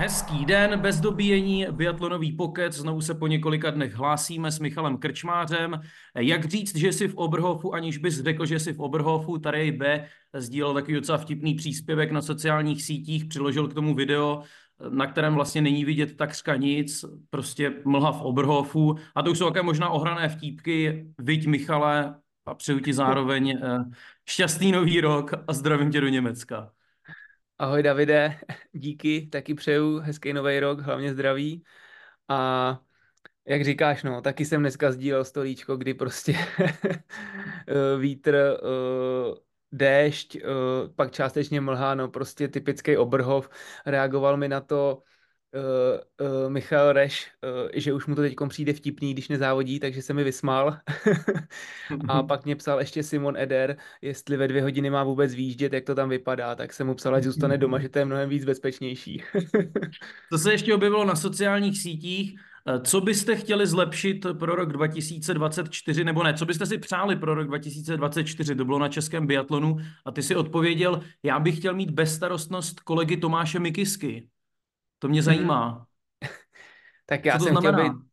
Hezký den, bez dobíjení, biatlonový pokec, znovu se po několika dnech hlásíme s Michalem Krčmářem. Jak říct, že jsi v Oberhofu, aniž bys řekl, že jsi v Oberhofu, tady B sdílel takový docela vtipný příspěvek na sociálních sítích, přiložil k tomu video, na kterém vlastně není vidět takřka nic, prostě mlha v Oberhofu. A to už jsou také možná ohrané vtípky, viď Michale, a přeju ti zároveň eh, šťastný nový rok a zdravím tě do Německa. Ahoj Davide, díky, taky přeju hezký nový rok, hlavně zdraví. A jak říkáš, no, taky jsem dneska sdílel stolíčko, kdy prostě vítr, eh, déšť, eh, pak částečně mlha, no prostě typický obrhov. Reagoval mi na to uh, uh, Michal Reš, uh, že už mu to teď přijde vtipný, když nezávodí, takže se mi vysmál. a pak mě psal ještě Simon Eder, jestli ve dvě hodiny má vůbec výjíždět, jak to tam vypadá, tak jsem mu psal, ať zůstane doma, že to je mnohem víc bezpečnější. to se ještě objevilo na sociálních sítích. Co byste chtěli zlepšit pro rok 2024, nebo ne, co byste si přáli pro rok 2024, to bylo na českém biatlonu a ty si odpověděl, já bych chtěl mít bezstarostnost kolegy Tomáše Mikisky. To mě zajímá. tak já jsem znamená? chtěl být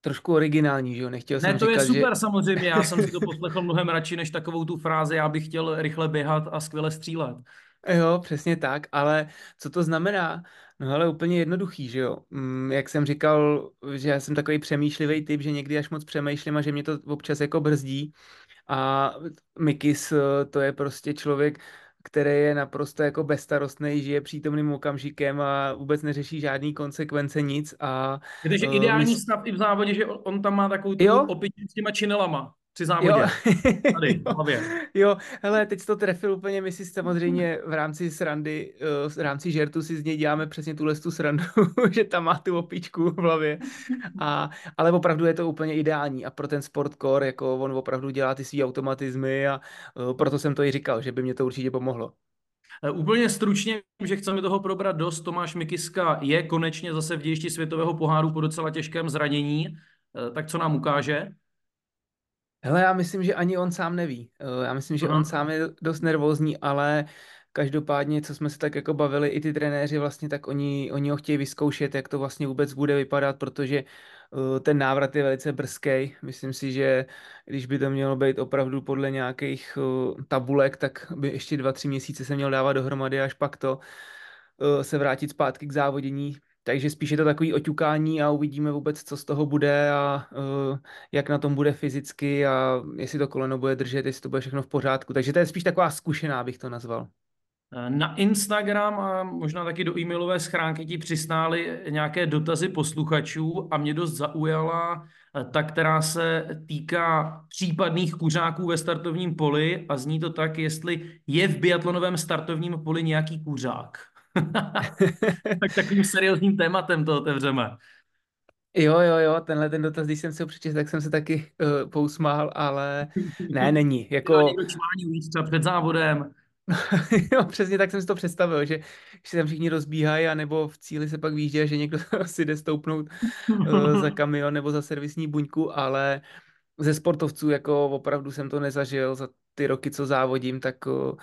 trošku originální, že jo? Nechtěl ne, jsem to říkat, je super že... samozřejmě, já jsem si to poslechl mnohem radši, než takovou tu frázi, já bych chtěl rychle běhat a skvěle střílet. Jo, přesně tak, ale co to znamená? No ale úplně jednoduchý, že jo. Mm, jak jsem říkal, že já jsem takový přemýšlivý typ, že někdy až moc přemýšlím a že mě to občas jako brzdí. A Mikis to je prostě člověk, který je naprosto jako bezstarostný, žije přítomným okamžikem a vůbec neřeší žádný konsekvence, nic. A, Takže uh, ideální stav i v závodě, že on tam má takovou tu opičku s těma činelama při závodě. Jo. Tady, hlavě. Jo, hele, teď to trefil úplně, my si samozřejmě v rámci srandy, eh, v rámci žertu si z něj děláme přesně tuhle tu srandu, že tam má tu opičku v hlavě. A, ale opravdu je to úplně ideální a pro ten sportcore, jako on opravdu dělá ty svý automatizmy a uh, proto jsem to i říkal, že by mě to určitě pomohlo. Eh, úplně stručně, že chceme toho probrat dost, Tomáš Mikiska je konečně zase v dějišti světového poháru po docela těžkém zranění, tak co nám ukáže? Hele, já myslím, že ani on sám neví. Eh, já myslím, že on sám je dost nervózní, ale každopádně, co jsme se tak jako bavili, i ty trenéři vlastně, tak oni, oni ho chtějí vyzkoušet, jak to vlastně vůbec bude vypadat, protože eh, ten návrat je velice brzký. Myslím si, že když by to mělo být opravdu podle nějakých eh, tabulek, tak by ještě dva, tři měsíce se měl dávat dohromady, až pak to se vrátit zpátky k závodění takže spíš je to takový oťukání a uvidíme vůbec, co z toho bude a uh, jak na tom bude fyzicky a jestli to koleno bude držet, jestli to bude všechno v pořádku. Takže to je spíš taková zkušená, bych to nazval. Na Instagram a možná taky do e-mailové schránky ti přistály nějaké dotazy posluchačů a mě dost zaujala eh, ta, která se týká případných kuřáků ve startovním poli a zní to tak, jestli je v biatlonovém startovním poli nějaký kuřák. tak takovým seriózním tématem to otevřeme. Jo, jo, jo, tenhle ten dotaz, když jsem si ho přečetl, tak jsem se taky uh, pousmál, ale ne, není. Jako... Třeba před závodem. jo, přesně tak jsem si to představil, že, že se tam všichni rozbíhají, nebo v cíli se pak výjíždí, že někdo si jde stoupnout uh, za kamion nebo za servisní buňku, ale ze sportovců jako opravdu jsem to nezažil za ty roky, co závodím, tak uh,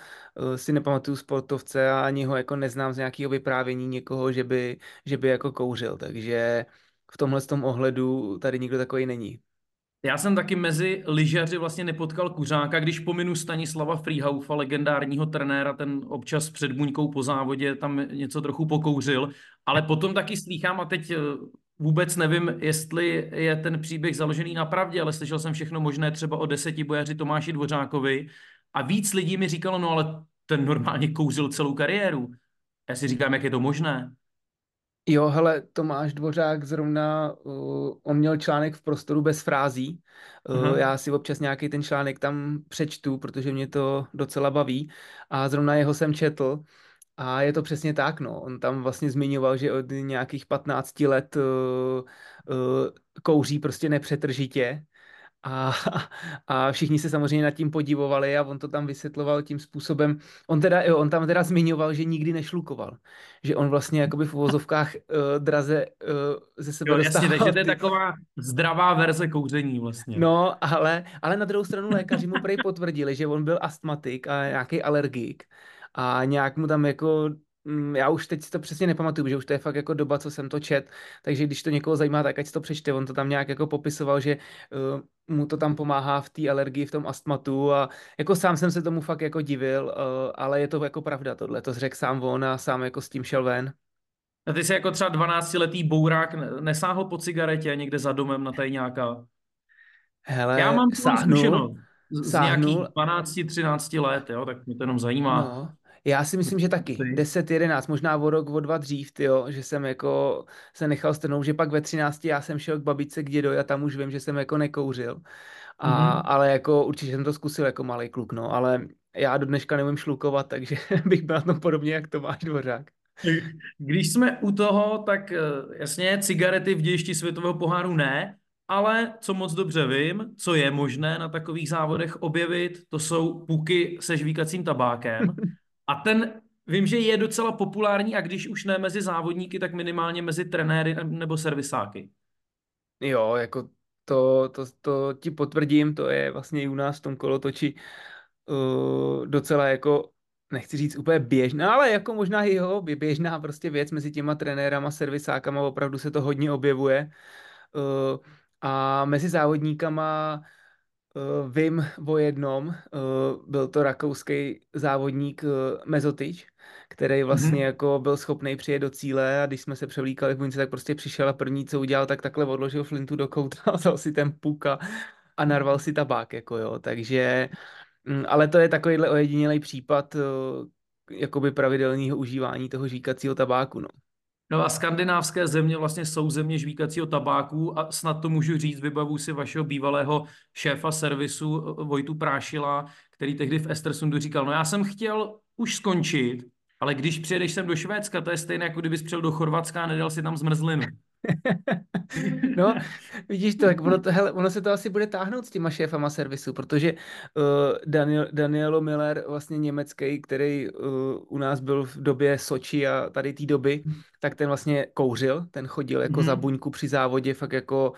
si nepamatuju sportovce a ani ho jako neznám z nějakého vyprávění někoho, že by, že by jako kouřil, takže v tomhle tom ohledu tady nikdo takový není. Já jsem taky mezi lyžaři vlastně nepotkal kuřáka, když pominu Stanislava Freehaufa, legendárního trenéra, ten občas před buňkou po závodě tam něco trochu pokouřil, ale potom taky slýchám a teď vůbec nevím, jestli je ten příběh založený na pravdě, ale slyšel jsem všechno možné třeba o deseti bojaři Tomáši Dvořákovi a víc lidí mi říkalo, no ale ten normálně kouřil celou kariéru. Já si říkám, jak je to možné. Jo, hele, Tomáš Dvořák zrovna, uh, on měl článek v prostoru bez frází. Uh, já si občas nějaký ten článek tam přečtu, protože mě to docela baví. A zrovna jeho jsem četl. A je to přesně tak, no. On tam vlastně zmiňoval, že od nějakých 15 let uh, uh, kouří prostě nepřetržitě A, a všichni se samozřejmě nad tím podivovali a on to tam vysvětloval tím způsobem. On, teda, jo, on tam teda zmiňoval, že nikdy nešlukoval. Že on vlastně jakoby v uvozovkách uh, draze uh, ze sebe Jo, jasně, takže to je taková zdravá verze kouření vlastně. No, ale, ale na druhou stranu lékaři mu prej potvrdili, že on byl astmatik a nějaký alergik a nějak mu tam jako, mm, já už teď si to přesně nepamatuju, že už to je fakt jako doba, co jsem to čet, takže když to někoho zajímá, tak ať si to přečte, on to tam nějak jako popisoval, že uh, mu to tam pomáhá v té alergii, v tom astmatu a jako sám jsem se tomu fakt jako divil, uh, ale je to jako pravda tohle, to řekl sám on a sám jako s tím šel ven. A ty jsi jako třeba 12-letý bourák ne- nesáhl po cigaretě někde za domem na tajňáka. Hele, Já mám sáhnul, zkušenost z, z nějakých 12-13 let, jo, tak mě to jenom zajímá. No, já si myslím, že taky. Ty? 10, 11, možná o rok, o dva dřív, tyjo, že jsem jako se nechal strnout, že pak ve 13 já jsem šel k babičce k dědovi a tam už vím, že jsem jako nekouřil. A, Mhm. Ale jako určitě jsem to zkusil jako malý kluk, no, ale já do dneška neumím šlukovat, takže bych byl na tom podobně jak Tomáš Dvořák. Když jsme u toho, tak eh, jasně, cigarety v dějišti světového poháru ne, ale co moc dobře vím, co je možné na takových závodech objevit, to jsou puky se žvíkacím tabákem. A ten vím, že je docela populární a když už ne mezi závodníky, tak minimálně mezi trenéry nebo servisáky. Jo, jako to, to, to ti potvrdím, to je vlastně i u nás v tom kolotoči uh, docela jako, nechci říct úplně běžná, ale jako možná i jo, běžná prostě věc mezi těma trenérama, servisákama, opravdu se to hodně objevuje. Uh, a mezi závodníkama uh, vím o jednom, uh, byl to rakouský závodník uh, Mezotič, který vlastně Mhm. jako byl schopný přijet do cíle a když jsme se převlíkali v bunici, tak prostě přišel a první, co udělal, tak takhle odložil flintu do kouta, vzal si ten puk a, a narval si tabák, jako jo, takže, mm, ale to je takovýhle ojedinělý případ uh, jakoby pravidelného užívání toho žíkacího tabáku, no. No a skandinávské země vlastně jsou země žvíkacího tabáku a snad to můžu říct, vybavu si vašeho bývalého šéfa servisu eh, Vojtu Prášila, který tehdy v Estersundu říkal, no já jsem chtěl už skončit, ale když přijedeš sem do Švédska, to je stejné, jako kdybys přijel do Chorvatska a nedal si tam zmrzlinu. No, vidíš to, tak ono, to, hele, ono se to asi bude táhnout s těma šéfama servisu, protože uh, Daniel, Danielo Miller, vlastně německý, který uh, u nás byl v době Soči a tady té doby, tak ten vlastně kouřil, ten chodil jako Mhm. za buňku při závodě, fakt jako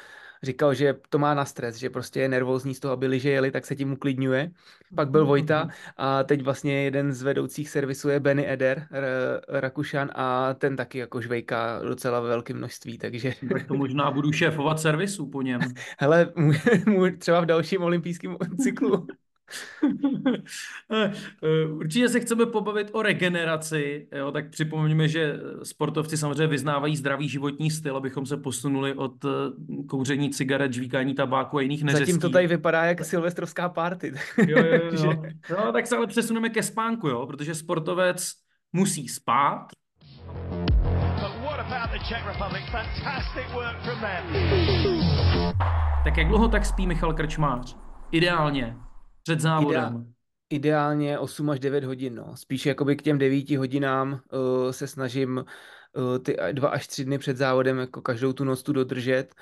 říkal, že to má na stres, že prostě je nervózní z toho, aby liže jeli, tak se tím uklidňuje. Pak byl Vojta a teď vlastně jeden z vedoucích servisů je Benny Eder, R- Rakušan a ten taky jako žvejká docela ve velkém množství, takže Tak to možná budu šéfovat servisu po něm. hele, můj, můj, třeba v dalším olympijském cyklu. Určitě se chceme pobavit o regeneraci, jo, tak připomeňme, že sportovci samozřejmě vyznávají zdravý životní styl, abychom se posunuli od eh, kouření cigaret, žvíkání tabáku a jiných neřestí. Zatím to tady vypadá jak silvestrovská party. Jo, jo, jo. No, tak se ale přesuneme ke spánku, jo, protože sportovec musí spát, tak jak dlouho tak spí Michal Krčmář? Ideálně, před závodem. Ideálně 8 až 9 hodin, no. Spíš jakoby k těm 9 hodinám uh, se snažím uh, ty dva až tři dny před závodem jako každou tu noc tu dodržet,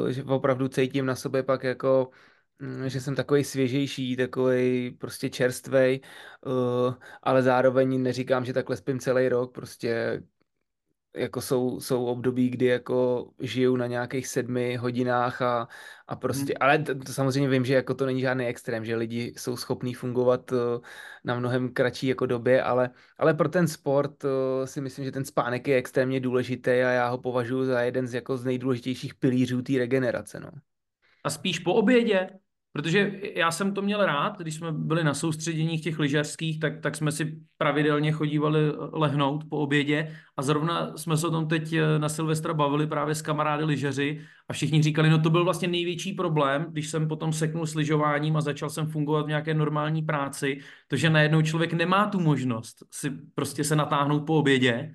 uh, že opravdu cítím na sobě pak jako mm, že jsem takový svěžejší, takový prostě čerstvej, ale zároveň neříkám, že takhle spím celý rok, prostě jako jsou, jsou období, kdy jako žiju na nějakých sedmi hodinách a, a prostě, Hmm. ale to, to samozřejmě vím, že jako to není žádný extrém, že lidi jsou schopní fungovat eh, na mnohem kratší jako době, ale, ale pro ten sport eh, si myslím, že ten spánek je extrémně důležitý a já ho považuji za jeden z jako z nejdůležitějších pilířů té regenerace, no. A spíš po obědě, protože já jsem to měl rád, když jsme byli na soustředěních těch lyžařských, tak, tak jsme si pravidelně chodívali lehnout po obědě a zrovna jsme se o tom teď eh, na Silvestra bavili právě s kamarády lyžaři a všichni říkali, no to byl vlastně největší problém, když jsem potom seknul s lyžováním a začal jsem fungovat v nějaké normální práci, to, že najednou člověk nemá tu možnost si prostě se natáhnout po obědě.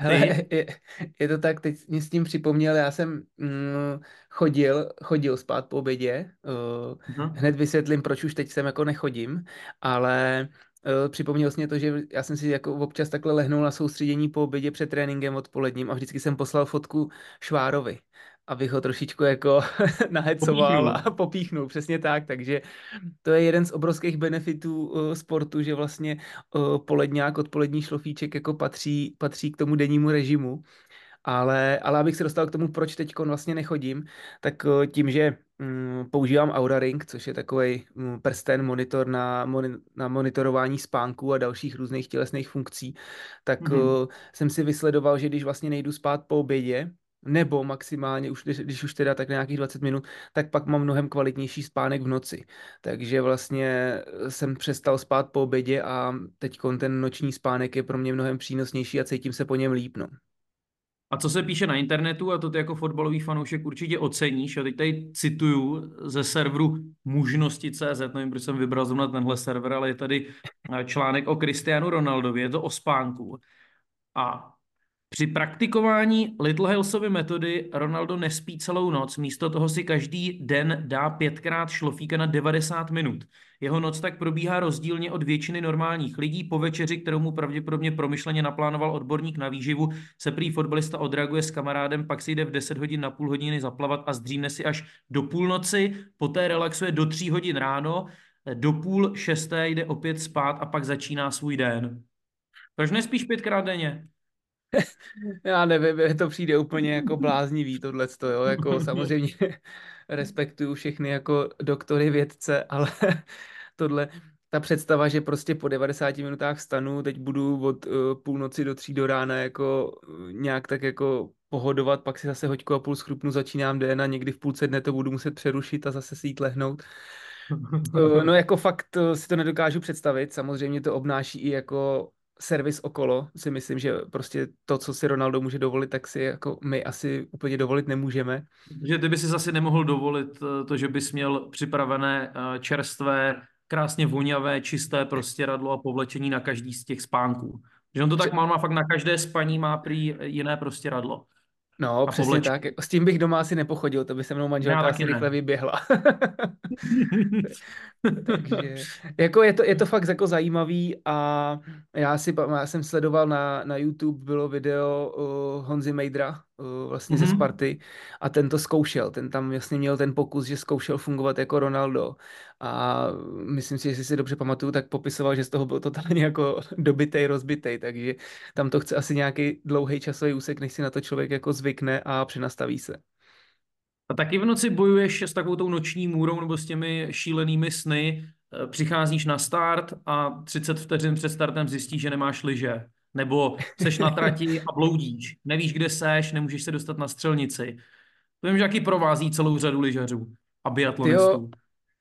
Hele, je, je to tak, teď mě s tím připomněl, já jsem mm, chodil, chodil spát po obědě, uh, Aha. hned vysvětlím, proč už teď sem jako nechodím, ale uh, připomněl jsi mě to, že já jsem si jako občas takhle lehnul na soustředění po obědě před tréninkem odpoledním a vždycky jsem poslal fotku Švárovi. abych ho trošičku jako nahecoval a popíchnul, přesně tak, takže to je jeden z obrovských benefitů uh, sportu, že vlastně uh, poledňák, odpolední šlofíček jako patří, patří k tomu dennímu režimu, ale, ale abych se dostal k tomu, proč teď vlastně nechodím, tak uh, tím, že um, používám Aura Ring, což je takový um, prsten monitor na, moni, na monitorování spánku a dalších různých tělesných funkcí, tak mm-hmm. jsem si vysledoval, že když vlastně nejdu spát po obědě, nebo maximálně, už, když, když už teda tak nějakých 20 minut, tak pak mám mnohem kvalitnější spánek v noci. Takže vlastně jsem přestal spát po obědě a teď ten noční spánek je pro mě mnohem přínosnější a cítím se po něm líp. No. A co se píše na internetu, a to ty jako fotbalový fanoušek určitě oceníš, a teď tady cituju ze serveru mužnosti.cz, nevím, proč jsem vybral zrovna tenhle server, ale je tady článek o Cristianu Ronaldovi, je to o spánku. A při praktikování Little Hillsovy metody Ronaldo nespí celou noc, místo toho si každý den dá pětkrát šlofíka na 90 minut. Jeho noc tak probíhá rozdílně od většiny normálních lidí. Po večeři, kterou mu pravděpodobně promyšleně naplánoval odborník na výživu, se prý fotbalista odreaguje s kamarádem, pak si jde v 10 hodin na půl hodiny zaplavat a zdřímne si až do půlnoci, poté relaxuje do 3 hodin ráno, do půl šesté jde opět spát a pak začíná svůj den. Proč nespíš pětkrát denně? Já nevím, to přijde úplně jako bláznivý tohle, jo, jako samozřejmě respektuju všechny jako doktory vědce, ale tohle, ta představa, že prostě po 90 minutách stanu, teď budu od uh, půlnoci do tří do rána jako uh, nějak tak jako pohodovat, pak si zase hoďku a půl schrupnu, začínám den a někdy v půlce dne to budu muset přerušit a zase si jít lehnout. Uh, no jako fakt si to nedokážu představit, samozřejmě to obnáší i jako servis okolo si myslím, že prostě to, co si Ronaldo může dovolit, tak si jako my asi úplně dovolit nemůžeme. Že ty by si zase nemohl dovolit eh, to, že bys měl připravené eh, čerstvé, krásně voňavé, čisté prostěradlo a povlečení na každý z těch spánků. Že on to tak má, má fakt na každé spaní má prý jiné prostěradlo. No, a přesně povleč... tak. S tím bych doma asi nepochodil, to by se mnou manželka asi rychle vyběhla. Takže jako je, to, je to fakt jako zajímavý a já, si, já jsem sledoval na, na YouTube, bylo video uh, Honzy Mejdra, vlastně mm-hmm. ze. Sparty a ten to zkoušel, ten tam jasně měl ten pokus, že zkoušel fungovat jako Ronaldo a myslím si, že si si dobře pamatuju, tak popisoval, že z toho byl totálně jako dobitej, rozbitej, takže tam to chce asi nějaký dlouhý časový úsek, než si na to člověk jako zvykne a přenastaví se. A taky v noci bojuješ s takovou tou noční můrou nebo s těmi šílenými sny, eh, přicházíš na start a 30 vteřin před startem zjistíš, že nemáš liže. Nebo seš na trati a bloudíš. Nevíš, kde seš, nemůžeš se dostat na střelnici. To vím, že jaký provází celou řadu lyžařů a biatlonistů.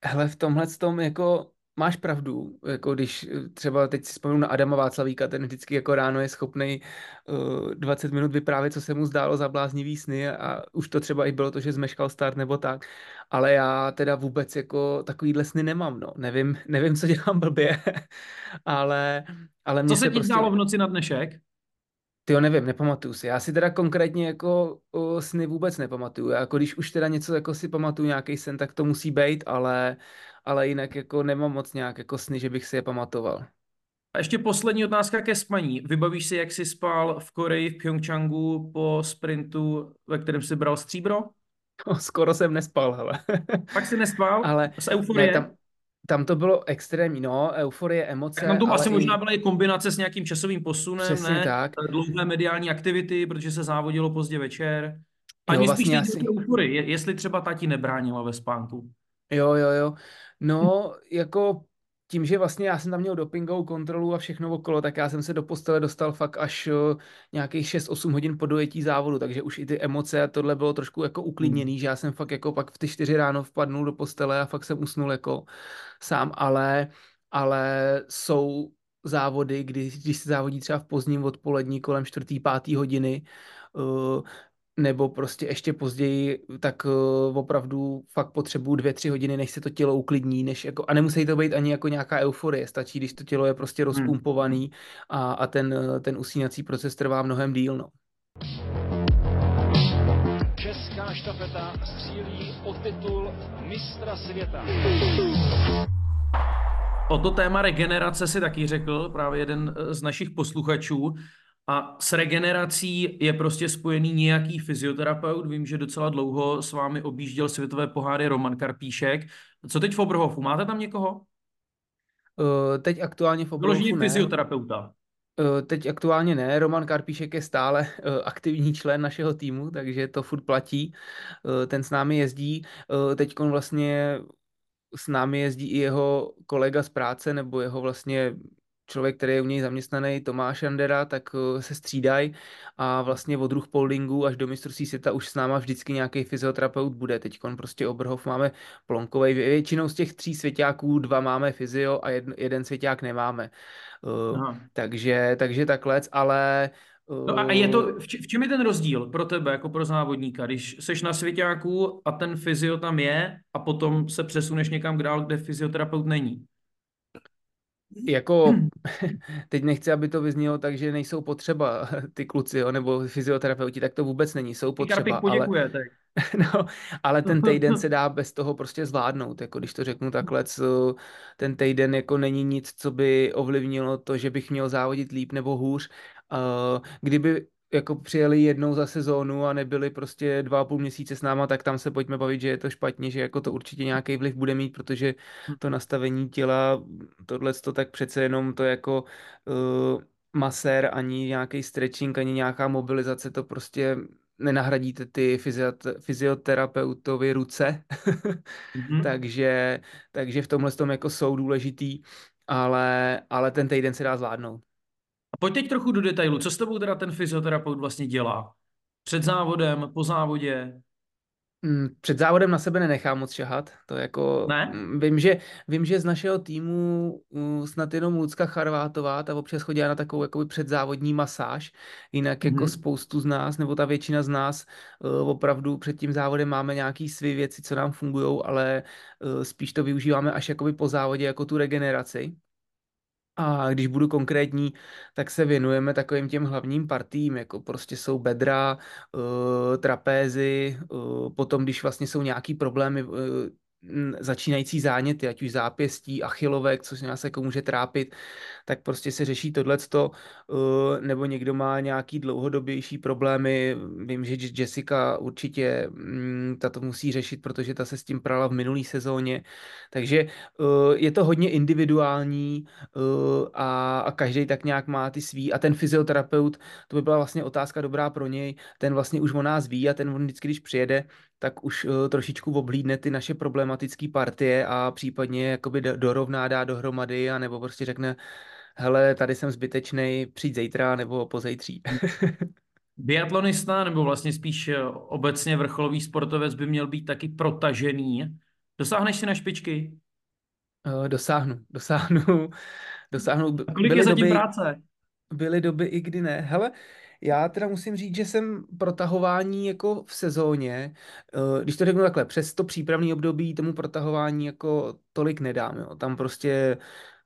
Hele, v tomhle tom jako máš pravdu, jako když eh, třeba teď si vzpomínám na Adama Václavíka, ten vždycky jako ráno je schopný uh, 20 minut vyprávět, co se mu zdálo za bláznivý sny a už to třeba i bylo to, že zmeškal start nebo tak, ale já teda vůbec jako takovýhle sny nemám, no, nevím, nevím, co dělám blbě, ale, ale mě Co se ti prostě... v noci na dnešek? Ty jo, nevím, nepamatuju si. Já si teda konkrétně jako o, sny vůbec nepamatuju. Já jako když už teda něco jako si pamatuju, nějaký sen, tak to musí být, ale, ale jinak jako nemám moc nějak jako sny, že bych si je pamatoval. A ještě poslední otázka ke spaní. Vybavíš si, jak jsi spal v Koreji, v Pyeongchangu po sprintu, ve kterém jsi bral stříbro? No, skoro jsem nespal, hele. Pak jsi nespal? Ale z euforie? Ne, tam, tam to bylo extrémní, no, euforie, emoce. Tak tam to asi i... možná byla i kombinace s nějakým časovým posunem, Přesně ne? tak. Dlouhé mediální aktivity, protože se závodilo pozdě večer. A jo, vlastně spíš asi... euforie, jestli třeba tati nebránila ve spánku. Jo, jo, jo. No, jako tím, že vlastně já jsem tam měl dopingovou kontrolu a všechno okolo, tak já jsem se do postele dostal fakt až uh, nějakých 6-8 hodin po dojetí závodu, takže už i ty emoce a tohle bylo trošku jako uklidněný, hmm. že já jsem fakt jako pak v ty 4 ráno vpadnul do postele a fakt jsem usnul jako sám, ale, ale jsou závody, kdy, když se závodí třeba v pozdním odpolední kolem 4. 5. hodiny, uh, nebo prostě ještě později, tak uh, opravdu fakt potřebuju dvě, tři hodiny, než se to tělo uklidní, než jako, a nemusí to být ani jako nějaká euforie, stačí, když to tělo je prostě hmm. rozpumpovaný a, a ten, ten usínací proces trvá mnohem díl, no. Česká štafeta střílí o titul mistra světa. O to téma regenerace si taky řekl právě jeden z našich posluchačů A s regenerací je prostě spojený nějaký fyzioterapeut. Vím, že docela dlouho s vámi objížděl světové poháry Roman Karpíšek. Co teď v Oberhofu? Máte tam někoho? Uh, teď aktuálně v Oberhofu ne. fyzioterapeuta. Uh, teď aktuálně ne. Roman Karpíšek je stále uh, aktivní člen našeho týmu, takže to furt platí. Ten s námi jezdí. Teď vlastně s námi jezdí i jeho kolega z práce, nebo jeho vlastně člověk, který je u něj zaměstnaný, Tomáš Andera, tak eh, se střídají a vlastně od druh poldingu až do mistrovství světa už s náma vždycky nějaký fyzioterapeut bude. Teď prostě Oberhof máme plonkovej. Většinou z těch tří svěťáků dva máme fyzio a jeden, jeden svěťák nemáme. Eh, Aha. takže, takže takhle, ale No a je to, v čem je ten rozdíl pro tebe, jako pro závodníka, když seš na svěťáku a ten fyzio tam je a potom se přesuneš někam dál, kde fyzioterapeut není? Jako, teď nechci, aby to vyznělo tak, že nejsou potřeba ty kluci, jo, nebo fyzioterapeuti, tak to vůbec není, jsou potřeba, ale, tak. no, ale ten týden se dá bez toho prostě zvládnout, jako když to řeknu takhle, co, ten týden jako není nic, co by ovlivnilo to, že bych měl závodit líp nebo hůř, uh, kdyby jako přijeli jednou za sezónu a nebyli prostě dva a půl měsíce s náma, tak tam se pojďme bavit, že je to špatně, že jako to určitě nějaký vliv bude mít, protože hm. to nastavení těla, tohle to tak přece jenom to jako uh, masér, ani nějaký stretching, ani nějaká mobilizace, to prostě nenahradíte ty fyzioterapeutovi ruce, mm-hmm. takže, takže v tomhle tom jako jsou důležitý, ale, ale ten týden se dá zvládnout. A pojď teď trochu do detailu. Co s tebou teda ten fyzioterapeut vlastně dělá? Před závodem, po závodě? Mm, před závodem na sebe nenechám moc šahat. To jako, ne? Mm, vím, že, vím, že z našeho týmu snad jenom Lucka Charvátová, ta občas chodila na takovou jakoby předzávodní masáž, jinak mm-hmm. jako spoustu z nás, nebo ta většina z nás uh, opravdu před tím závodem máme nějaký svý věci, co nám fungují, ale uh, spíš to využíváme až jakoby po závodě jako tu regeneraci. A když budu konkrétní, tak se věnujeme takovým těm hlavním partím, jako prostě jsou bedra, uh, trapézy, uh, potom když vlastně jsou nějaký problémy, uh, začínající záněty, ať už zápěstí, achilovek, což nás jako může trápit, tak prostě se řeší tohleto, uh, nebo někdo má nějaký dlouhodobější problémy, vím, že Jessica určitě mm, ta to musí řešit, protože ta se s tím prala v minulý sezóně, takže uh, je to hodně individuální uh, a, a každý tak nějak má ty svý. A ten fyzioterapeut, to by byla vlastně otázka dobrá pro něj, ten vlastně už o nás ví a ten on vždycky, když přijede, tak už uh, trošičku oblídne ty naše problematické partie a případně jakoby dorovná, dá dohromady a nebo prostě řekne, hele, tady jsem zbytečný, přijď zítra nebo pozejtří. Biatlonista nebo vlastně spíš eh, obecně vrcholový sportovec by měl být taky protažený. Dosáhneš si na špičky? Uh, dosáhnu, dosáhnu, dosáhnu. A kolik byly je zatím doby, práce? Byly doby i kdy ne. Hele, já teda musím říct, že jsem protahování jako v sezóně, eh, když to řeknu takhle, přes to přípravné období tomu protahování jako tolik nedám. Jo. Tam prostě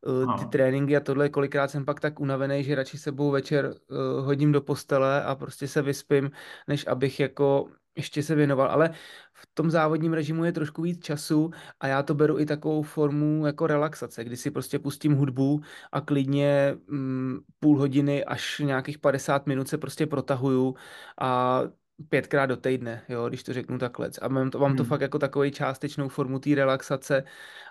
uh, ty tréninky a tohle, kolikrát jsem pak tak unavený, že radši sebou večer uh, hodím do postele a prostě se vyspím, než abych jako ještě se věnoval, ale v tom závodním režimu je trošku víc času a já to beru i takovou formu jako relaxace, kdy si prostě pustím hudbu a klidně mm, půl hodiny až nějakých 50 minut se prostě protahuju a pětkrát do týdne, jo, když to řeknu takhle. A mám to, mám to hmm. fakt jako takový částečnou formu té relaxace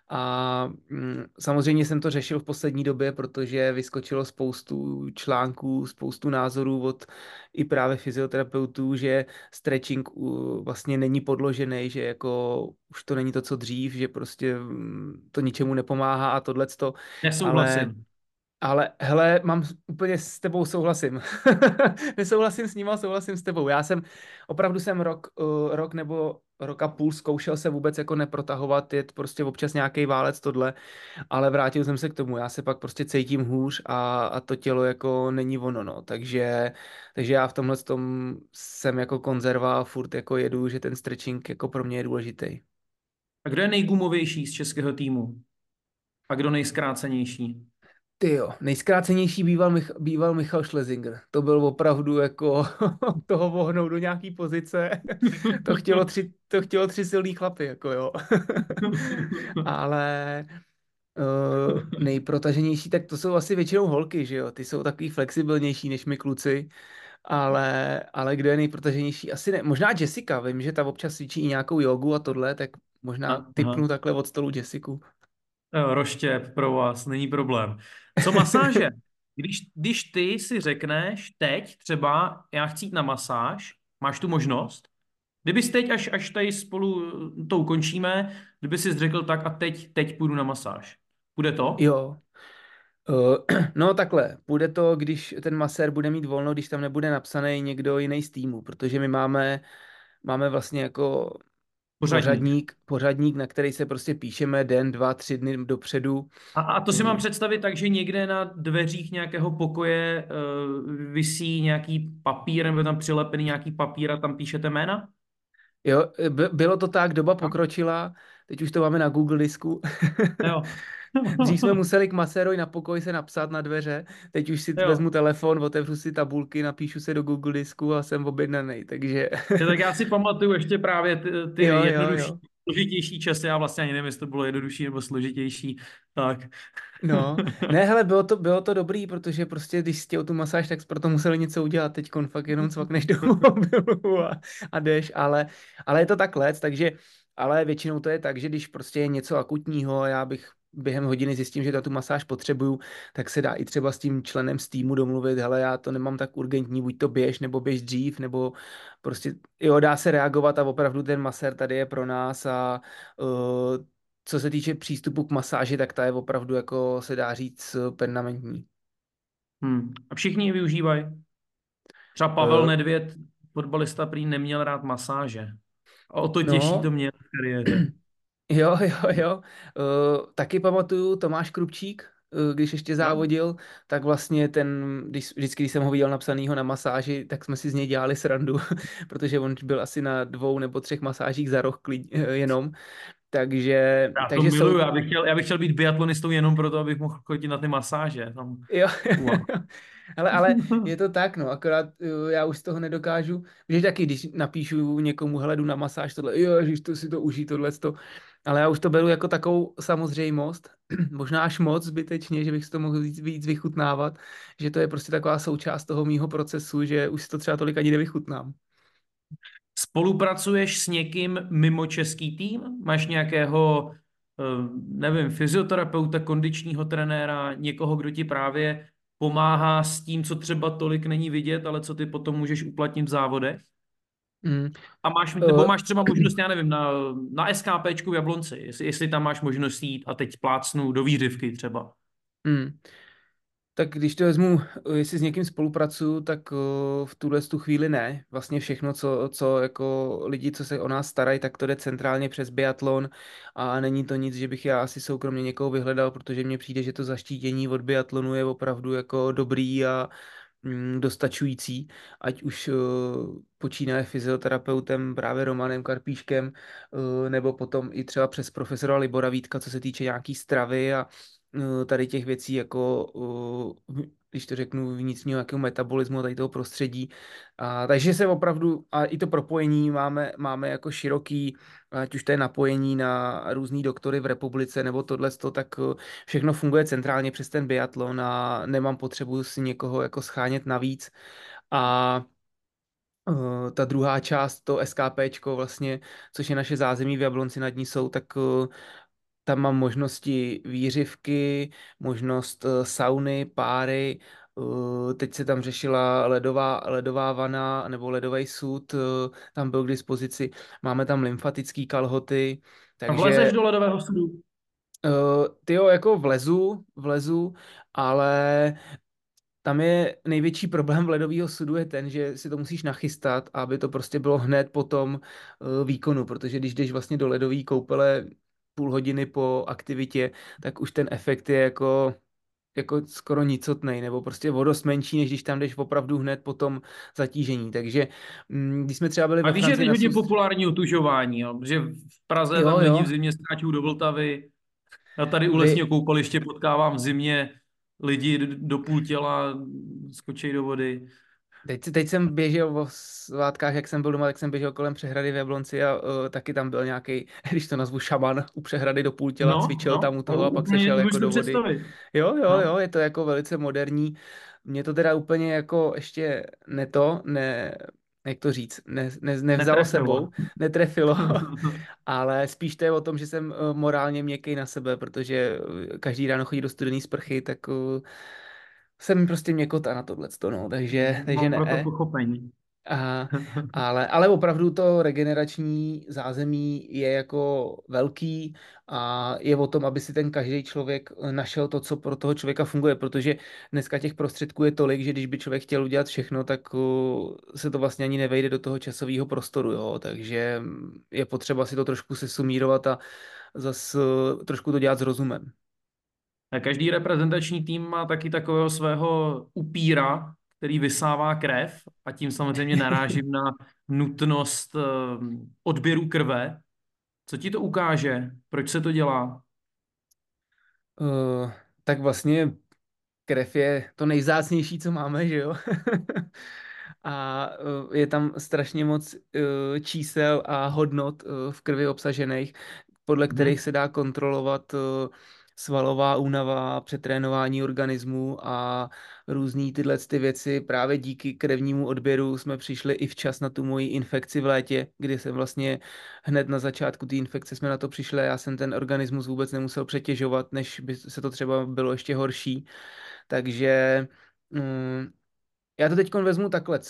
a mm, samozřejmě jsem to řešil v poslední době, protože vyskočilo spoustu článků, spoustu názorů od i právě fyzioterapeutů, že stretching vlastně není podložený, že jako už to není to, co dřív, že prostě mm, to ničemu nepomáhá a tohleto. Nesouhlasím. Ale ale hele, mám úplně s tebou souhlasím. Nesouhlasím s ním, ale souhlasím s tebou. Já jsem, opravdu jsem rok, uh, rok nebo rok a půl zkoušel se vůbec jako neprotahovat, je prostě občas nějaký válec tohle, ale vrátil jsem se k tomu. Já se pak prostě cítím hůř a, a to tělo jako není ono, no. Takže, takže já v tomhle tom jsem jako konzerva a furt jako jedu, že ten stretching jako pro mě je důležitý. A kdo je nejgumovější z českého týmu? A kdo nejzkrácenější? Ty jo, nejzkrácenější býval, Mich- býval Michal Schlesinger. To byl opravdu jako toho vohnout do nějaký pozice. to, chtělo tři, to chtělo tři silný chlapy, jako jo. Ale Uh, nejprotaženější, tak to jsou asi většinou holky, že jo? Ty jsou takový flexibilnější než my kluci, ale, ale kdo je nejprotaženější? Asi ne. Možná Jessica, vím, že ta občas cvičí i nějakou jogu a tohle, tak možná typnu takhle od stolu Jessiku. Roštěp pro vás, není problém. Co masáže? Když, když ty si řekneš teď třeba, já chci jít na masáž, máš tu možnost? Kdybys teď, až, až tady spolu to ukončíme, kdyby si řekl tak a teď, teď půjdu na masáž. Bude to? Jo. Uh, no takhle, bude to, když ten masér bude mít volno, když tam nebude napsaný někdo jiný z týmu, protože my máme, máme vlastně jako pořadník. pořadník, pořadník, na který se prostě píšeme den, dva, tři dny dopředu. A, a to si mám představit tak, že někde na dveřích nějakého pokoje uh, visí nějaký papír, nebo tam přilepený nějaký papír a tam píšete jména? Jo, bylo to tak, doba pokročila, teď už to máme na Google disku. Jo. Dřív jsme museli k masérovi na pokoj se napsat na dveře, teď už si jo. vezmu telefon, otevřu si tabulky, napíšu se do Google disku a jsem objednaný, takže... ja, tak já si pamatuju ještě právě ty, ty jo, jednodušší, jo, jo. složitější časy, já vlastně ani nevím, jestli to bylo jednodušší nebo složitější, tak... No, ne, hele, bylo to, bylo to dobrý, protože prostě, když jsi tu masáž, tak proto museli něco udělat, teď fakt jenom cvakneš do mobilu a, a jdeš, ale, ale je to tak let, takže ale většinou to je tak, že když prostě je něco akutního a já bych během hodiny zjistím, že tu masáž potřebuju, tak se dá i třeba s tím členem z týmu domluvit, hele, já to nemám tak urgentní, buď to běž, nebo běž dřív, nebo prostě, jo, dá se reagovat a opravdu ten masér tady je pro nás a uh, co se týče přístupu k masáži, tak ta je opravdu, jako se dá říct, permanentní. Hmm. A všichni ji využívají? Třeba Pavel uh, Nedvěd, fotbalista, prý neměl rád masáže. A o to těžší no, to měl v kariéře. Jo, jo, jo. Uh, taky pamatuju Tomáš Krupčík, uh, když ještě no. závodil, tak vlastně ten, když, vždycky, když jsem ho viděl napsanýho na masáži, tak jsme si z něj dělali srandu, protože on byl asi na dvou nebo třech masážích za roh klid, uh, jenom. Takže, já takže to miluju, jsou... já, bych chtěl, já bych chtěl být biatlonistou jenom proto, abych mohl chodit na ty masáže. Tam... Jo. Wow. ale, ale je to tak, no, akorát já už z toho nedokážu, že taky, když napíšu někomu hledu na masáž, tohle, jo, že to si to uží, tohle, to, ale já už to beru jako takovou samozřejmost, možná až moc zbytečně, že bych si to mohl víc, víc vychutnávat, že to je prostě taková součást toho mýho procesu, že už si to třeba tolik ani nevychutnám. Spolupracuješ s někým mimo český tým? Máš nějakého, eh, nevím, fyzioterapeuta, kondičního trenéra, někoho, kdo ti právě pomáhá s tím, co třeba tolik není vidět, ale co ty potom můžeš uplatnit v závodech? Mm. A máš, nebo eh, máš třeba možnost, já nevím, na, na SKPčku v Jablonci, jestli, jestli tam máš možnost jít a teď plácnu do výřivky třeba. Mm. Tak když to vezmu, jestli s někým spolupracuju, tak eh, v tuhle tu chvíli ne. Vlastně všechno, co, co jako lidi, co se o nás starají, tak to jde centrálně přes biatlon a není to nic, že bych já asi soukromně někoho vyhledal, protože mně přijde, že to zaštítění od biatlonu je opravdu jako dobrý a dostačující, ať už uh, počínaje fyzioterapeutem právě Romanem Karpíškem, uh, nebo potom i třeba přes profesora Libora Vítka, co se týče nějaký stravy a Eh, tady těch věcí, jako eh, když to řeknu, vnitřního nějakého metabolismu tady toho prostředí. A, takže se opravdu, a i to propojení máme, máme jako široký, ať už to je napojení na různý doktory v republice nebo tohle, tak eh, všechno funguje centrálně přes ten biatlon a nemám potřebu si někoho jako schánět navíc. A ta druhá část, to SKPčko vlastně, což je naše zázemí v Jablonci nad ní jsou, tak tam mám možnosti výřivky, možnost uh, sauny, páry, uh, teď se tam řešila ledová, ledová vana nebo ledový sud, uh, tam byl k dispozici. Máme tam lymfatické kalhoty. Takže, A vlezeš do ledového sudu? Uh, ty jo, jako vlezu, vlezu, ale tam je největší problém v ledového sudu je ten, že si to musíš nachystat, aby to prostě bylo hned po tom výkonu, protože když jdeš vlastně do ledové koupele půl hodiny po aktivitě, tak už ten efekt je jako jako skoro nicotnej, nebo prostě vodost menší, než když tam jdeš opravdu hned po tom zatížení. Takže mm, když jsme třeba byli A víš, že je hodně populární otužování, jo? že v Praze jo, tam lidi v zimě skáčou do Vltavy, já tady u lesního koupaliště potkávám v zimě lidi do půl těla skočí do vody. Teď, teď jsem běžel o svátkách, jak jsem byl doma, tak jsem běžel kolem přehrady v Jablonci a uh, taky tam byl nějaký, když to nazvu šaman, u přehrady do půl těla, No, cvičil no, tam u toho a pak se šel jako do vody. představit. Jo, jo, No. jo, je to jako velice moderní. Mě to teda úplně jako ještě ne to, ne, jak to říct, ne, ne, nevzalo Netrefilo. sebou, netrefilo, ale spíš to je o tom, že jsem uh, morálně měkký na sebe, protože uh, každý ráno chodí do studené sprchy, tak uh, jsem prostě měkota na tohle, no, takže, takže Mám ne. pochopení. A, ale, ale opravdu to regenerační zázemí je jako velký a je o tom, aby si ten každý člověk našel to, co pro toho člověka funguje, protože dneska těch prostředků je tolik, že když by člověk chtěl udělat všechno, tak uh, se to vlastně ani nevejde do toho časového prostoru, jo? takže je potřeba si to trošku sesumírovat a zase trošku to dělat s rozumem. Každý reprezentační tým má taky takového svého upíra, který vysává krev a tím samozřejmě narážím na nutnost eh, odběru krve. Co ti to ukáže? Proč se to dělá? Uh, tak vlastně krev je to nejzácnější, co máme, že jo? a uh, je tam strašně moc čísel a hodnot v krvi obsažených, podle kterých se dá kontrolovat svalová únava, přetrénování organismu a různý tyhle ty věci. Právě díky krevnímu odběru jsme přišli i včas na tu moji infekci v létě, kdy jsem vlastně hned na začátku té infekce jsme na to přišli. Já jsem ten organismus vůbec nemusel přetěžovat, než by se to třeba bylo ještě horší. Takže um, já to teď vezmu takhle.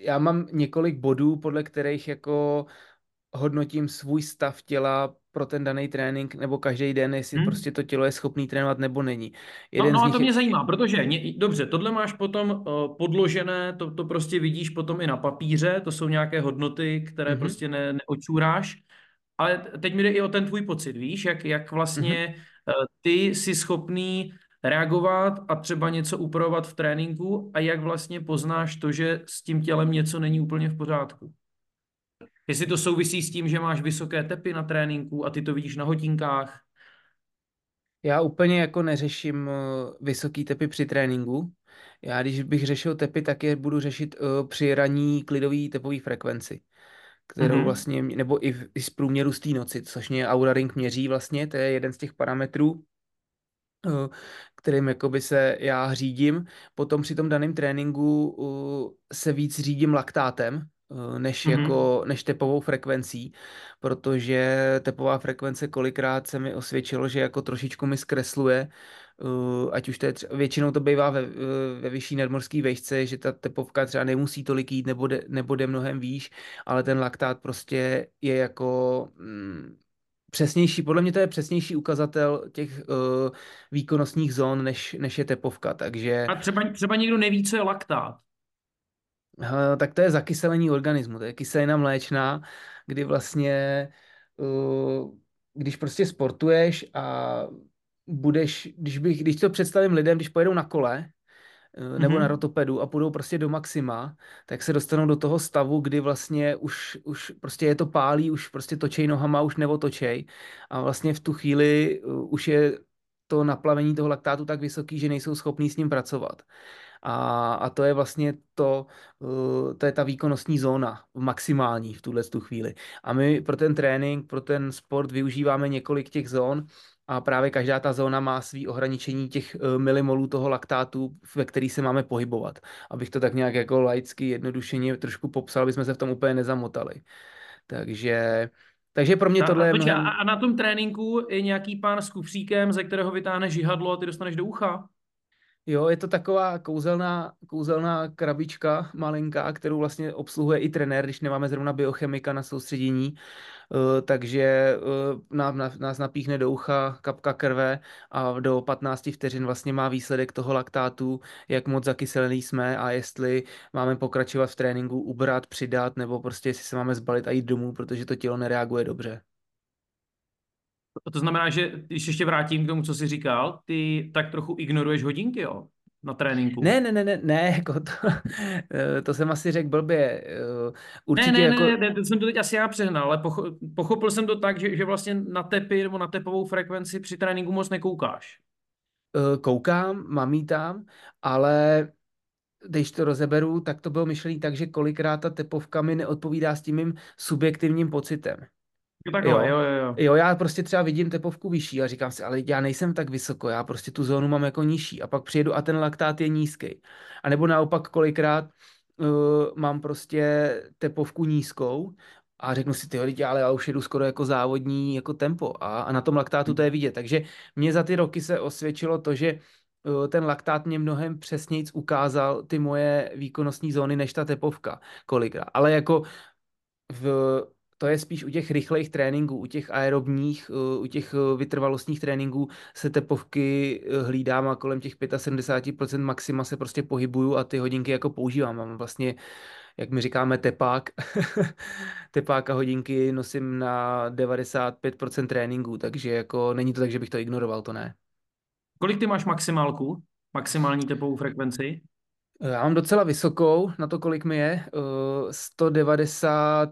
Já mám několik bodů, podle kterých jako hodnotím svůj stav těla pro ten daný trénink nebo každý den, jestli hmm. prostě to tělo je schopný trénovat nebo není. No, Jeden no, no a to mě je... zajímá, protože ně, dobře, tohle máš potom uh, podložené, to, to prostě vidíš potom i na papíře, to jsou nějaké hodnoty, které hmm. prostě ne, neočůráš, ale teď mi jde i o ten tvůj pocit, víš, jak, jak vlastně hmm. uh, ty jsi schopný reagovat a třeba něco upravovat v tréninku a jak vlastně poznáš to, že s tím tělem něco není úplně v pořádku. Jestli to souvisí s tím, že máš vysoké tepy na tréninku a ty to vidíš na hodinkách? Já úplně jako neřeším uh, vysoký tepy při tréninku. Já když bych řešil tepy, tak je budu řešit uh, při raní klidový tepový frekvenci, kterou mm-hmm. vlastně, nebo i, v, i z průměru z té noci, což mě Aura Ring měří vlastně, to je jeden z těch parametrů, uh, kterým jakoby se já řídím. Potom při tom daném tréninku se víc řídím laktátem, Eh, než, mm-hmm. jako, než tepovou frekvencí, protože tepová frekvence kolikrát se mi osvědčilo, že jako trošičku mi zkresluje, uh, ať už to je třeba, většinou to bývá ve, ve vyšší nadmorské vejšce, že ta tepovka třeba nemusí tolik jít nebo jde, nebo jde mnohem výš, ale ten laktát prostě je jako mm, přesnější, podle mě to je přesnější ukazatel těch uh, výkonnostních zón, než, než je tepovka, takže... A třeba, třeba někdo neví, co je laktát. Eh, tak to je zakyselení organismu, to je kyselina mléčná, kdy vlastně, eh, když prostě sportuješ a budeš, když, bych, když to představím lidem, když pojedou na kole, eh, nebo mm-hmm. na rotopedu a půjdou prostě do maxima, tak se dostanou do toho stavu, kdy vlastně už, už prostě je to pálí, už prostě točej nohama, už nebo točej a vlastně v tu chvíli už je to naplavení toho laktátu tak vysoký, že nejsou schopní s ním pracovat. A, a to je vlastně to, uh, to je ta výkonnostní zóna maximální v tuhle tu chvíli. A my pro ten trénink, pro ten sport využíváme několik těch zón a právě každá ta zóna má svý ohraničení těch uh, milimolů toho laktátu, ve který se máme pohybovat. Abych to tak nějak jako laicky jednodušeně trošku popsal, aby jsme se v tom úplně nezamotali. Takže takže pro mě tohle a, je mnohem... a na tom tréninku je nějaký pán s kufříkem, ze kterého vytáhneš žihadlo a ty dostaneš do ucha? Jo, je to taková kouzelná, kouzelná krabička malinká, kterou vlastně obsluhuje i trenér, když nemáme zrovna biochemika na soustředění, uh, takže uh, nás, nás napíchne do ucha kapka krve a do 15 vteřin vlastně má výsledek toho laktátu, jak moc zakyselený jsme a jestli máme pokračovat v tréninku, ubrat, přidat, nebo prostě jestli se máme zbalit a jít domů, protože to tělo nereaguje dobře. To znamená, že když ještě vrátím k tomu, co jsi říkal, ty tak trochu ignoruješ hodinky, jo? Na tréninku. Ne, ne, ne, ne, ne, jako to, to jsem asi řekl blbě. Eh, určitě ne, ne, jako... ne, ne, to jsem to teď asi já přehnal, ale pochopil jsem to tak, že, že vlastně na tepy nebo na tepovou frekvenci při tréninku moc nekoukáš. Eh, koukám, mám jí tam, ale když to rozeberu, tak to bylo myšlený tak, že kolikrát ta tepovka mi neodpovídá s tím mým subjektivním pocitem. Jo, jo, jo, jo. Jo, já prostě třeba vidím tepovku vyšší a říkám si, ale já nejsem tak vysoko, já prostě tu zónu mám jako nižší a pak přijedu a ten laktát je nízký. A nebo naopak kolikrát uh, mám prostě tepovku nízkou a řeknu si, ty lidi, ale já už jedu skoro jako závodní jako tempo a, a na tom laktátu to je vidět. Takže mě za ty roky se osvědčilo to, že uh, ten laktát mě mnohem přesněji ukázal ty moje výkonnostní zóny než ta tepovka kolikrát. Ale jako v to je spíš u těch rychlejch tréninků, u těch aerobních, u těch vytrvalostních tréninků se tepovky hlídám a kolem těch 75% maxima se prostě pohybuju a ty hodinky jako používám. Mám vlastně, jak my říkáme, tepák. tepák a hodinky nosím na 95% tréninků, takže jako není to tak, že bych to ignoroval, to ne. Kolik ty máš maximálku? Maximální tepovou frekvenci? Já mám docela vysokou, na to, kolik mi je. 190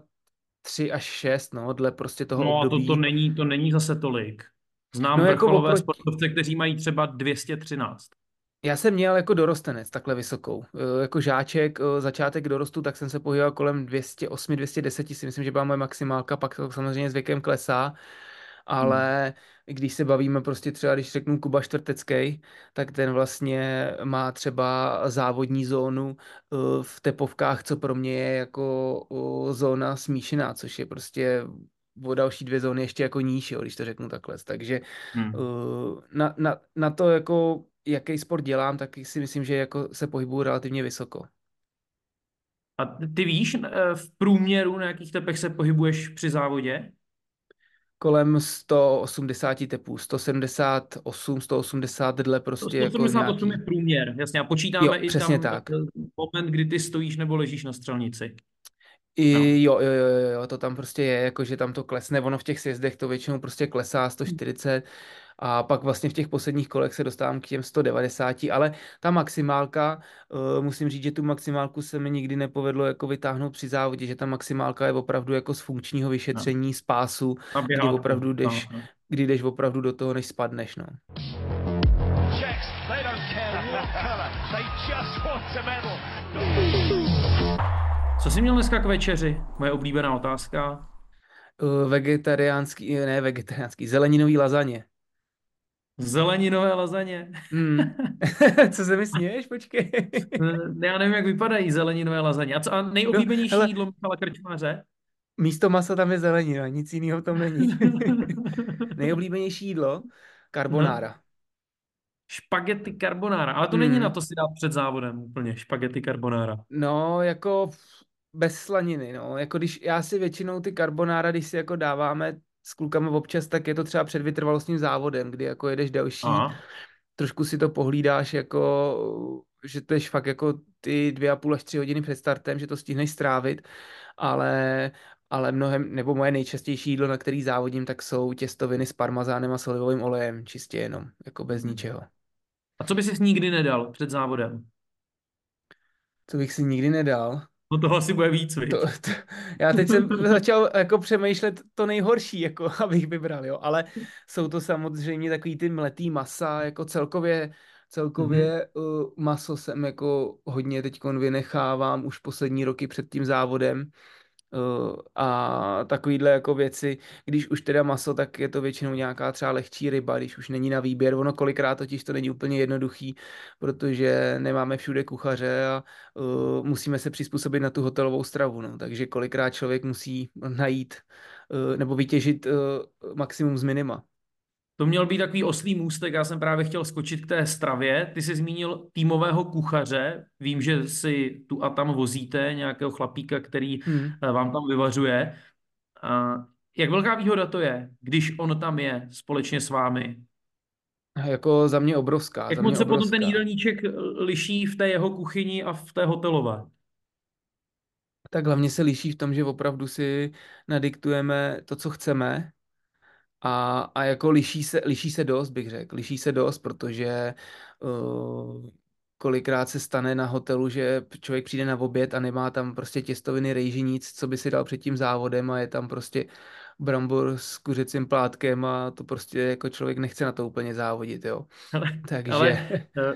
3 až 6, no, dle prostě toho no, období. No to, to, není, to není zase tolik. Znám no, jako vrcholové oproti... sportovce, kteří mají třeba 213. Já jsem měl jako dorostenec takhle vysokou. E, jako žáček, e, začátek dorostu, tak jsem se pohyboval kolem 208, 210, si myslím, že byla moje maximálka, pak to samozřejmě s věkem klesá ale hmm. když se bavíme prostě třeba, když řeknu Kuba Čtvrtecký, tak ten vlastně má třeba závodní zónu eh, v tepovkách, co pro mě je jako zóna smíšená, což je prostě o další dvě zóny ještě jako níž, jo, když to řeknu takhle. Takže hmm. Eh, na, na, na to, jako, jaký sport dělám, tak si myslím, že jako se pohybuju relativně vysoko. A ty víš eh, v průměru, na jakých tepech se pohybuješ při závodě? Kolem 180 tepů, 178, 180 dle prostě 178 jako nějaký... je průměr, jasně, a počítáme jo, i tam tak. moment, kdy ty stojíš nebo ležíš na střelnici. I, no. jo, jo, jo, jo, to tam prostě je, jako že tam to klesne, ono v těch sjezdech to většinou prostě klesá 140, a pak vlastně v těch posledních kolech se dostávám k těm 190, ale ta maximálka, uh, musím říct, že tu maximálku se mi nikdy nepovedlo jako vytáhnout při závodě, že ta maximálka je opravdu jako z funkčního vyšetření, no. z pásu, kdy opravdu jdeš, no, no. kdy jdeš opravdu do toho, než spadneš, no. Co jsi měl dneska k večeři? Moje oblíbená otázka. Uh, vegetariánský, ne vegetariánský, zeleninový lazaně. Zeleninové lazaně. Hmm. co se mi směješ, počkej. Já nevím, jak vypadají zeleninové lazaně. A co a nejoblíbenější no, hele, jídlo Michala Krčmáře? Místo masa tam je zelenina, nic jiného tam není. nejoblíbenější jídlo? Carbonara. No. Špagety carbonara, ale to hmm. není na to si dát před závodem úplně, špagety carbonara. No, jako bez slaniny, no. Jako když já si většinou ty carbonara, když si jako dáváme s klukama občas, tak je to třeba před vytrvalostním závodem, kdy jako jedeš další, Aha. trošku si to pohlídáš jako, že to je fakt jako ty dvě a půl až tři hodiny před startem, že to stihneš strávit, ale, ale mnohem, nebo moje nejčastější jídlo, na který závodím, tak jsou těstoviny s parmazánem a solivovým olejem, čistě jenom, jako bez hmm. ničeho. A co by si nikdy nedal před závodem? Co bych si nikdy nedal? No toho asi bude víc, to, to, Já teď jsem začal jako přemýšlet to nejhorší, jako abych vybral, jo, ale jsou to samozřejmě takový ty mletý masa, jako celkově, celkově mm-hmm. uh, maso jsem jako hodně teď vynechávám už poslední roky před tím závodem, a takovýhle jako věci, když už teda maso, tak je to většinou nějaká třeba lehčí ryba, když už není na výběr. Ono kolikrát totiž to není úplně jednoduchý, protože nemáme všude kuchaře a uh, musíme se přizpůsobit na tu hotelovou stravu. No. Takže kolikrát člověk musí najít uh, nebo vytěžit uh, maximum z minima. To měl být takový oslý můstek, já jsem právě chtěl skočit k té stravě. Ty jsi zmínil týmového kuchaře, vím, že si tu a tam vozíte nějakého chlapíka, který hmm. Eh, vám tam vyvařuje. A jak velká výhoda to je, když on tam je společně s vámi? Jako za mě obrovská. Jak moc se potom ten jídelníček liší v té jeho kuchyni a v té hotelové? Tak hlavně se liší v tom, že opravdu si nadiktujeme to, co chceme a, a jako liší se, liší se dost, bych řekl. Liší se dost, protože uh, kolikrát se stane na hotelu, že člověk přijde na oběd a nemá tam prostě těstoviny, rejži, nic, co by si dal před tím závodem a je tam prostě brambor s kuřecím plátkem a to prostě jako člověk nechce na to úplně závodit, jo. Ale, Takže... ale eh,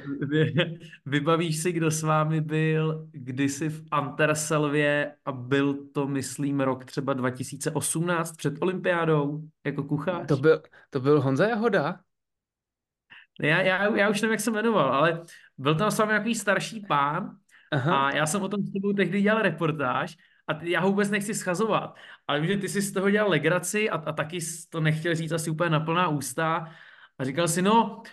vybavíš si, kdo s vámi byl kdysi v Anterselvě a byl to, myslím, rok třeba 2018 před olympiádou jako kuchař? To byl, to byl Honza Jahoda? Já, já, já už nevím, jak se jmenoval, ale byl tam s vámi nějaký starší pán Aha. a já jsem o tom s tebou tehdy dělal reportáž a já ho vůbec nechci schazovat, ale vím, že ty jsi z toho dělal legraci a, a taky to nechtěl říct asi úplně na plná ústa a říkal si, no,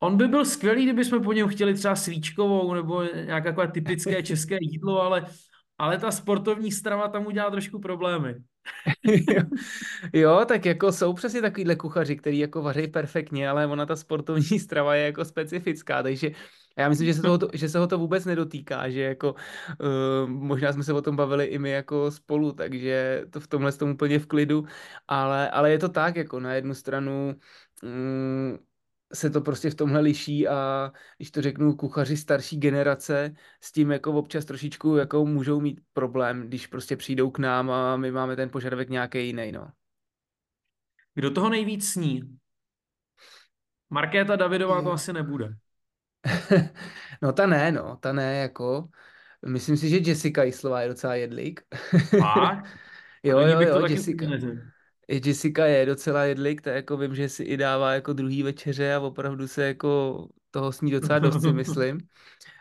on by byl skvělý, kdyby jsme po něm chtěli třeba svíčkovou nebo nějaké typické české jídlo, ale, ale ta sportovní strava tam udělá trošku problémy. jo, tak jako jsou přesně takovýhle kuchaři, který jako vaří perfektně, ale ona ta sportovní strava je jako specifická, takže já myslím, že se, toho, že se ho to vůbec nedotýká, že jako uh, možná jsme se o tom bavili i my jako spolu, takže to v tomhle tom úplně v klidu, ale, ale je to tak, jako na jednu stranu um, se to prostě v tomhle liší a když to řeknu kuchaři starší generace s tím jako občas trošičku jako můžou mít problém, když prostě přijdou k nám a my máme ten požadavek nějaký jiný, no. Kdo toho nejvíc sní? Markéta Davidová to asi nebude. no ta ne, no, ta ne, jako. Myslím si, že Jessica Islová je docela jedlík. A? jo, jo, jo, Jessica. Jessica je docela jedlik, tak jako vím, že si i dává jako druhý večeře a opravdu se jako toho sní docela dost si myslím.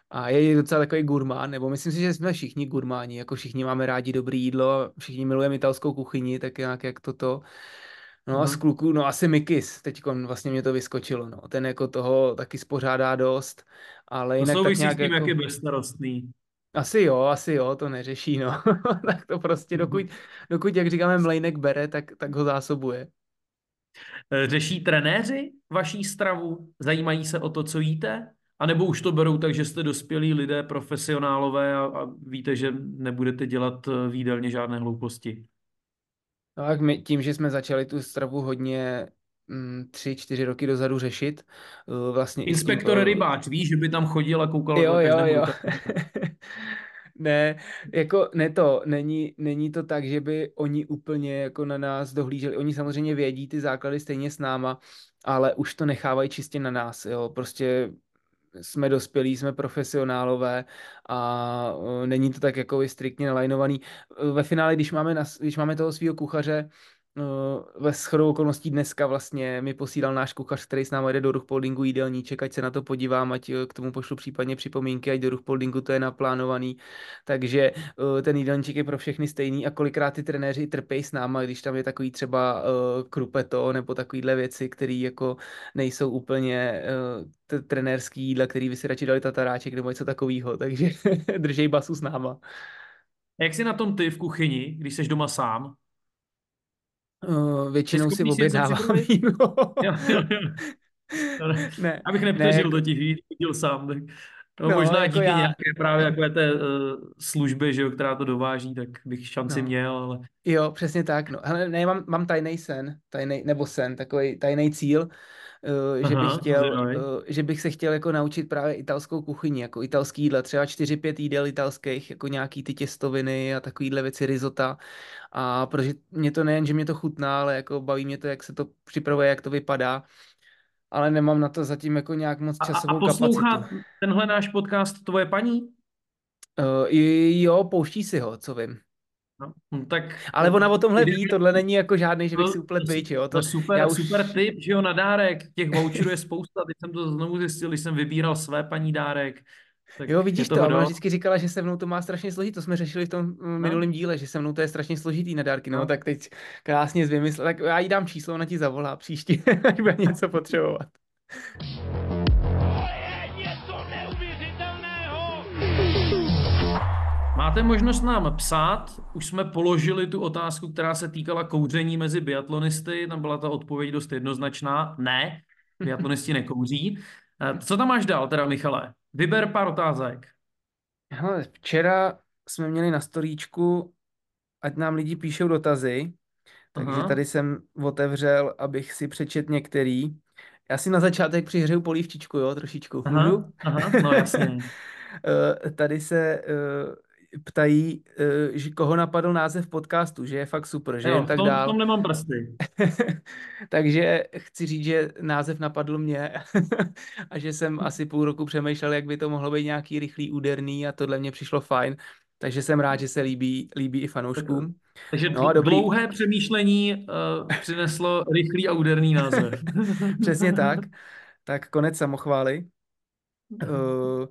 A je docela takový gurmán, nebo myslím si, že jsme všichni gurmáni, jako všichni máme rádi dobré jídlo, všichni milujeme italskou kuchyni, tak nějak jak toto. No a z kluku, no asi Mikis, teď vlastně mě to vyskočilo, no. Ten jako toho taky spořádá dost, ale jinak to tak nějak s tím, jako... jak je bezstarostný. Asi jo, asi jo, to neřeší, no. tak to prostě, dokud, dokud, jak říkáme, mlejnek bere, tak, tak ho zásobuje. Eh, řeší trenéři vaší stravu? Zajímají se o to, co jíte? A nebo už to berou tak, že jste dospělí lidé, profesionálové a, a víte, že nebudete dělat eh, výdelně žádné hlouposti? No, tak my, tím, že jsme začali tu stravu hodně tři, čtyři roky dozadu řešit. Eh, vlastně Inspektor tím, rybáč, víš, že by tam chodil a koukal jo, jo, jo. ne, jako ne to, není, není to tak, že by oni úplně jako na nás dohlíželi. Oni samozřejmě vědí ty základy stejně s náma, ale už to nechávají čistě na nás, jo. Prostě jsme dospělí, jsme profesionálové a e, není to tak jako striktně nalajnovaný. E, ve finále, když máme, na, když máme toho svého kuchaře, ve shodou okolností dneska vlastně mi posílal náš kuchař, který s námi jde do Ruchpoldingu jídelníček, ať se na to podívám, ať eh, k tomu pošlu případně připomínky, ať do Ruchpoldingu to je naplánovaný. Takže eh, ten jídelníček je pro všechny stejný a kolikrát ty trenéři trpějí s náma, když tam je takový třeba krupeto nebo takovýhle věci, které jako nejsou úplně trenérský jídla, který by si radši dali tataráček nebo něco takového, takže držej basu s náma. Jak jsi na tom ty v kuchyni, když jsi doma sám? Uh, většinou si objednávám víno. ne, Abych nepřežil ne, do těch díl sám, tak no, no, možná jako díky já... nějaké právě takové té uh, služby, že jo, která to dováží, tak bych šanci no. měl, ale... Jo, přesně tak, no. Hele, ne, mám, mám tajný sen, tajný, nebo sen, takový tajný cíl, uh, že, bych chtěl, uh, že bych se chtěl jako naučit právě italskou kuchyni, jako italský jídla, třeba 4-5 jídel italských, jako nějaký ty těstoviny a takovýhle věci, risota. A protože mě to nejen, že mě to chutná, ale jako baví mě to, jak se to připravuje, jak to vypadá ale nemám na to zatím jako nějak moc časovou kapacitu. A poslouchá kapacitu. tenhle náš podcast tvoje paní? Uh, jo, pouští si ho, co vím. No, no, tak, ale ona o tomhle ví, tohle není jako žádný, že bych si úplně byč, jo. To, to super, já už... super tip, že jo, na dárek, těch voucherů je spousta, teď jsem to znovu zjistil, když jsem vybíral své paní dárek. Tak jo, vidíš to, ona vždycky říkala, že se mnou to má strašně složitý, to jsme řešili v tom mm, no. minulém díle, že se mnou to je strašně složitý na dárky, no, no. tak teď krásně vymyslel, tak já jí dám číslo, ona ti zavolá příště, až bude něco potřebovat. Máte možnost nám psát, už jsme položili tu otázku, která se týkala kouření mezi biatlonisty, tam byla ta odpověď dost jednoznačná, ne, biatlonisti nekouří. Eh, co tam máš dál teda, Michale? Vyber pár otázek. Hele, včera jsme měli na storíčku, ať nám lidi píšou dotazy, takže Aha. tady jsem otevřel, abych si přečet některý. Já si na začátek přihřeju polívčičku, jo, trošičku. Aha, aha no jasně. Eh, tady se ptají, uh, že koho napadl název podcastu, že je fakt super, že jo, jen tak tom, dál. V tom nemám prsty. Takže chci říct, že název napadl mě a že jsem asi půl roku přemýšlel, jak by to mohlo být nějaký rychlý, úderný a tohle mě přišlo fajn. Takže jsem rád, že se líbí, líbí i fanouškům. Takže no, dobrý. dlouhé přemýšlení uh, přineslo rychlý a úderný název. Přesně tak. Tak konec samochvály. Uh,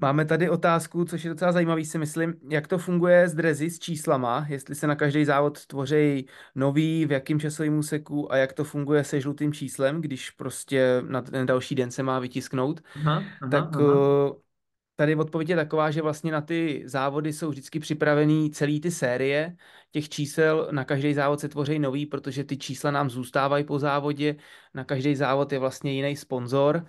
Máme tady otázku, což je docela zajímavý, si myslím, jak to funguje s drezy, s číslama, jestli se na každý závod tvoří nový, v jakém časovém úseku a jak to funguje se žlutým číslem, když prostě na ten další den se má vytisknout. Aha, aha, tak aha. Eh, tady odpověď je taková, že vlastně na ty závody jsou vždycky připravený celý ty série těch čísel, na každý závod se tvoří nový, protože ty čísla nám zůstávají po závodě, na každý závod je vlastně jiný sponzor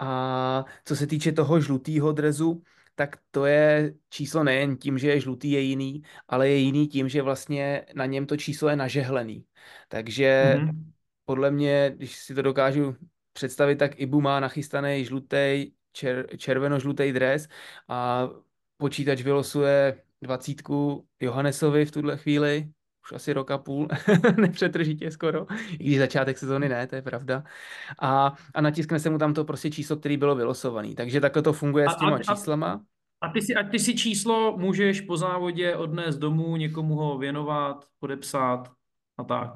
a co se týče toho žlutého drezu, tak to je číslo nejen tím, že je žlutý, je jiný, ale je jiný tím, že vlastně na něm to číslo je nažehlený. Takže mm-hmm. podle mě, když si to dokážu představit, tak Ibu má nachystaný žlutý, čer, červeno-žlutý dres a počítač vylosuje dvacítku Johannesovi v tuhle chvíli, už asi rok a půl, nepřetržitě skoro, i když začátek sezóny ne, to je pravda. A, a natiskne se mu tam to prostě číslo, který bylo vylosovaný. Takže takhle to funguje a, s těma a, číslama. A ty, si, a ty si číslo můžeš po závodě odnést domů, někomu ho věnovat, podepsat a tak.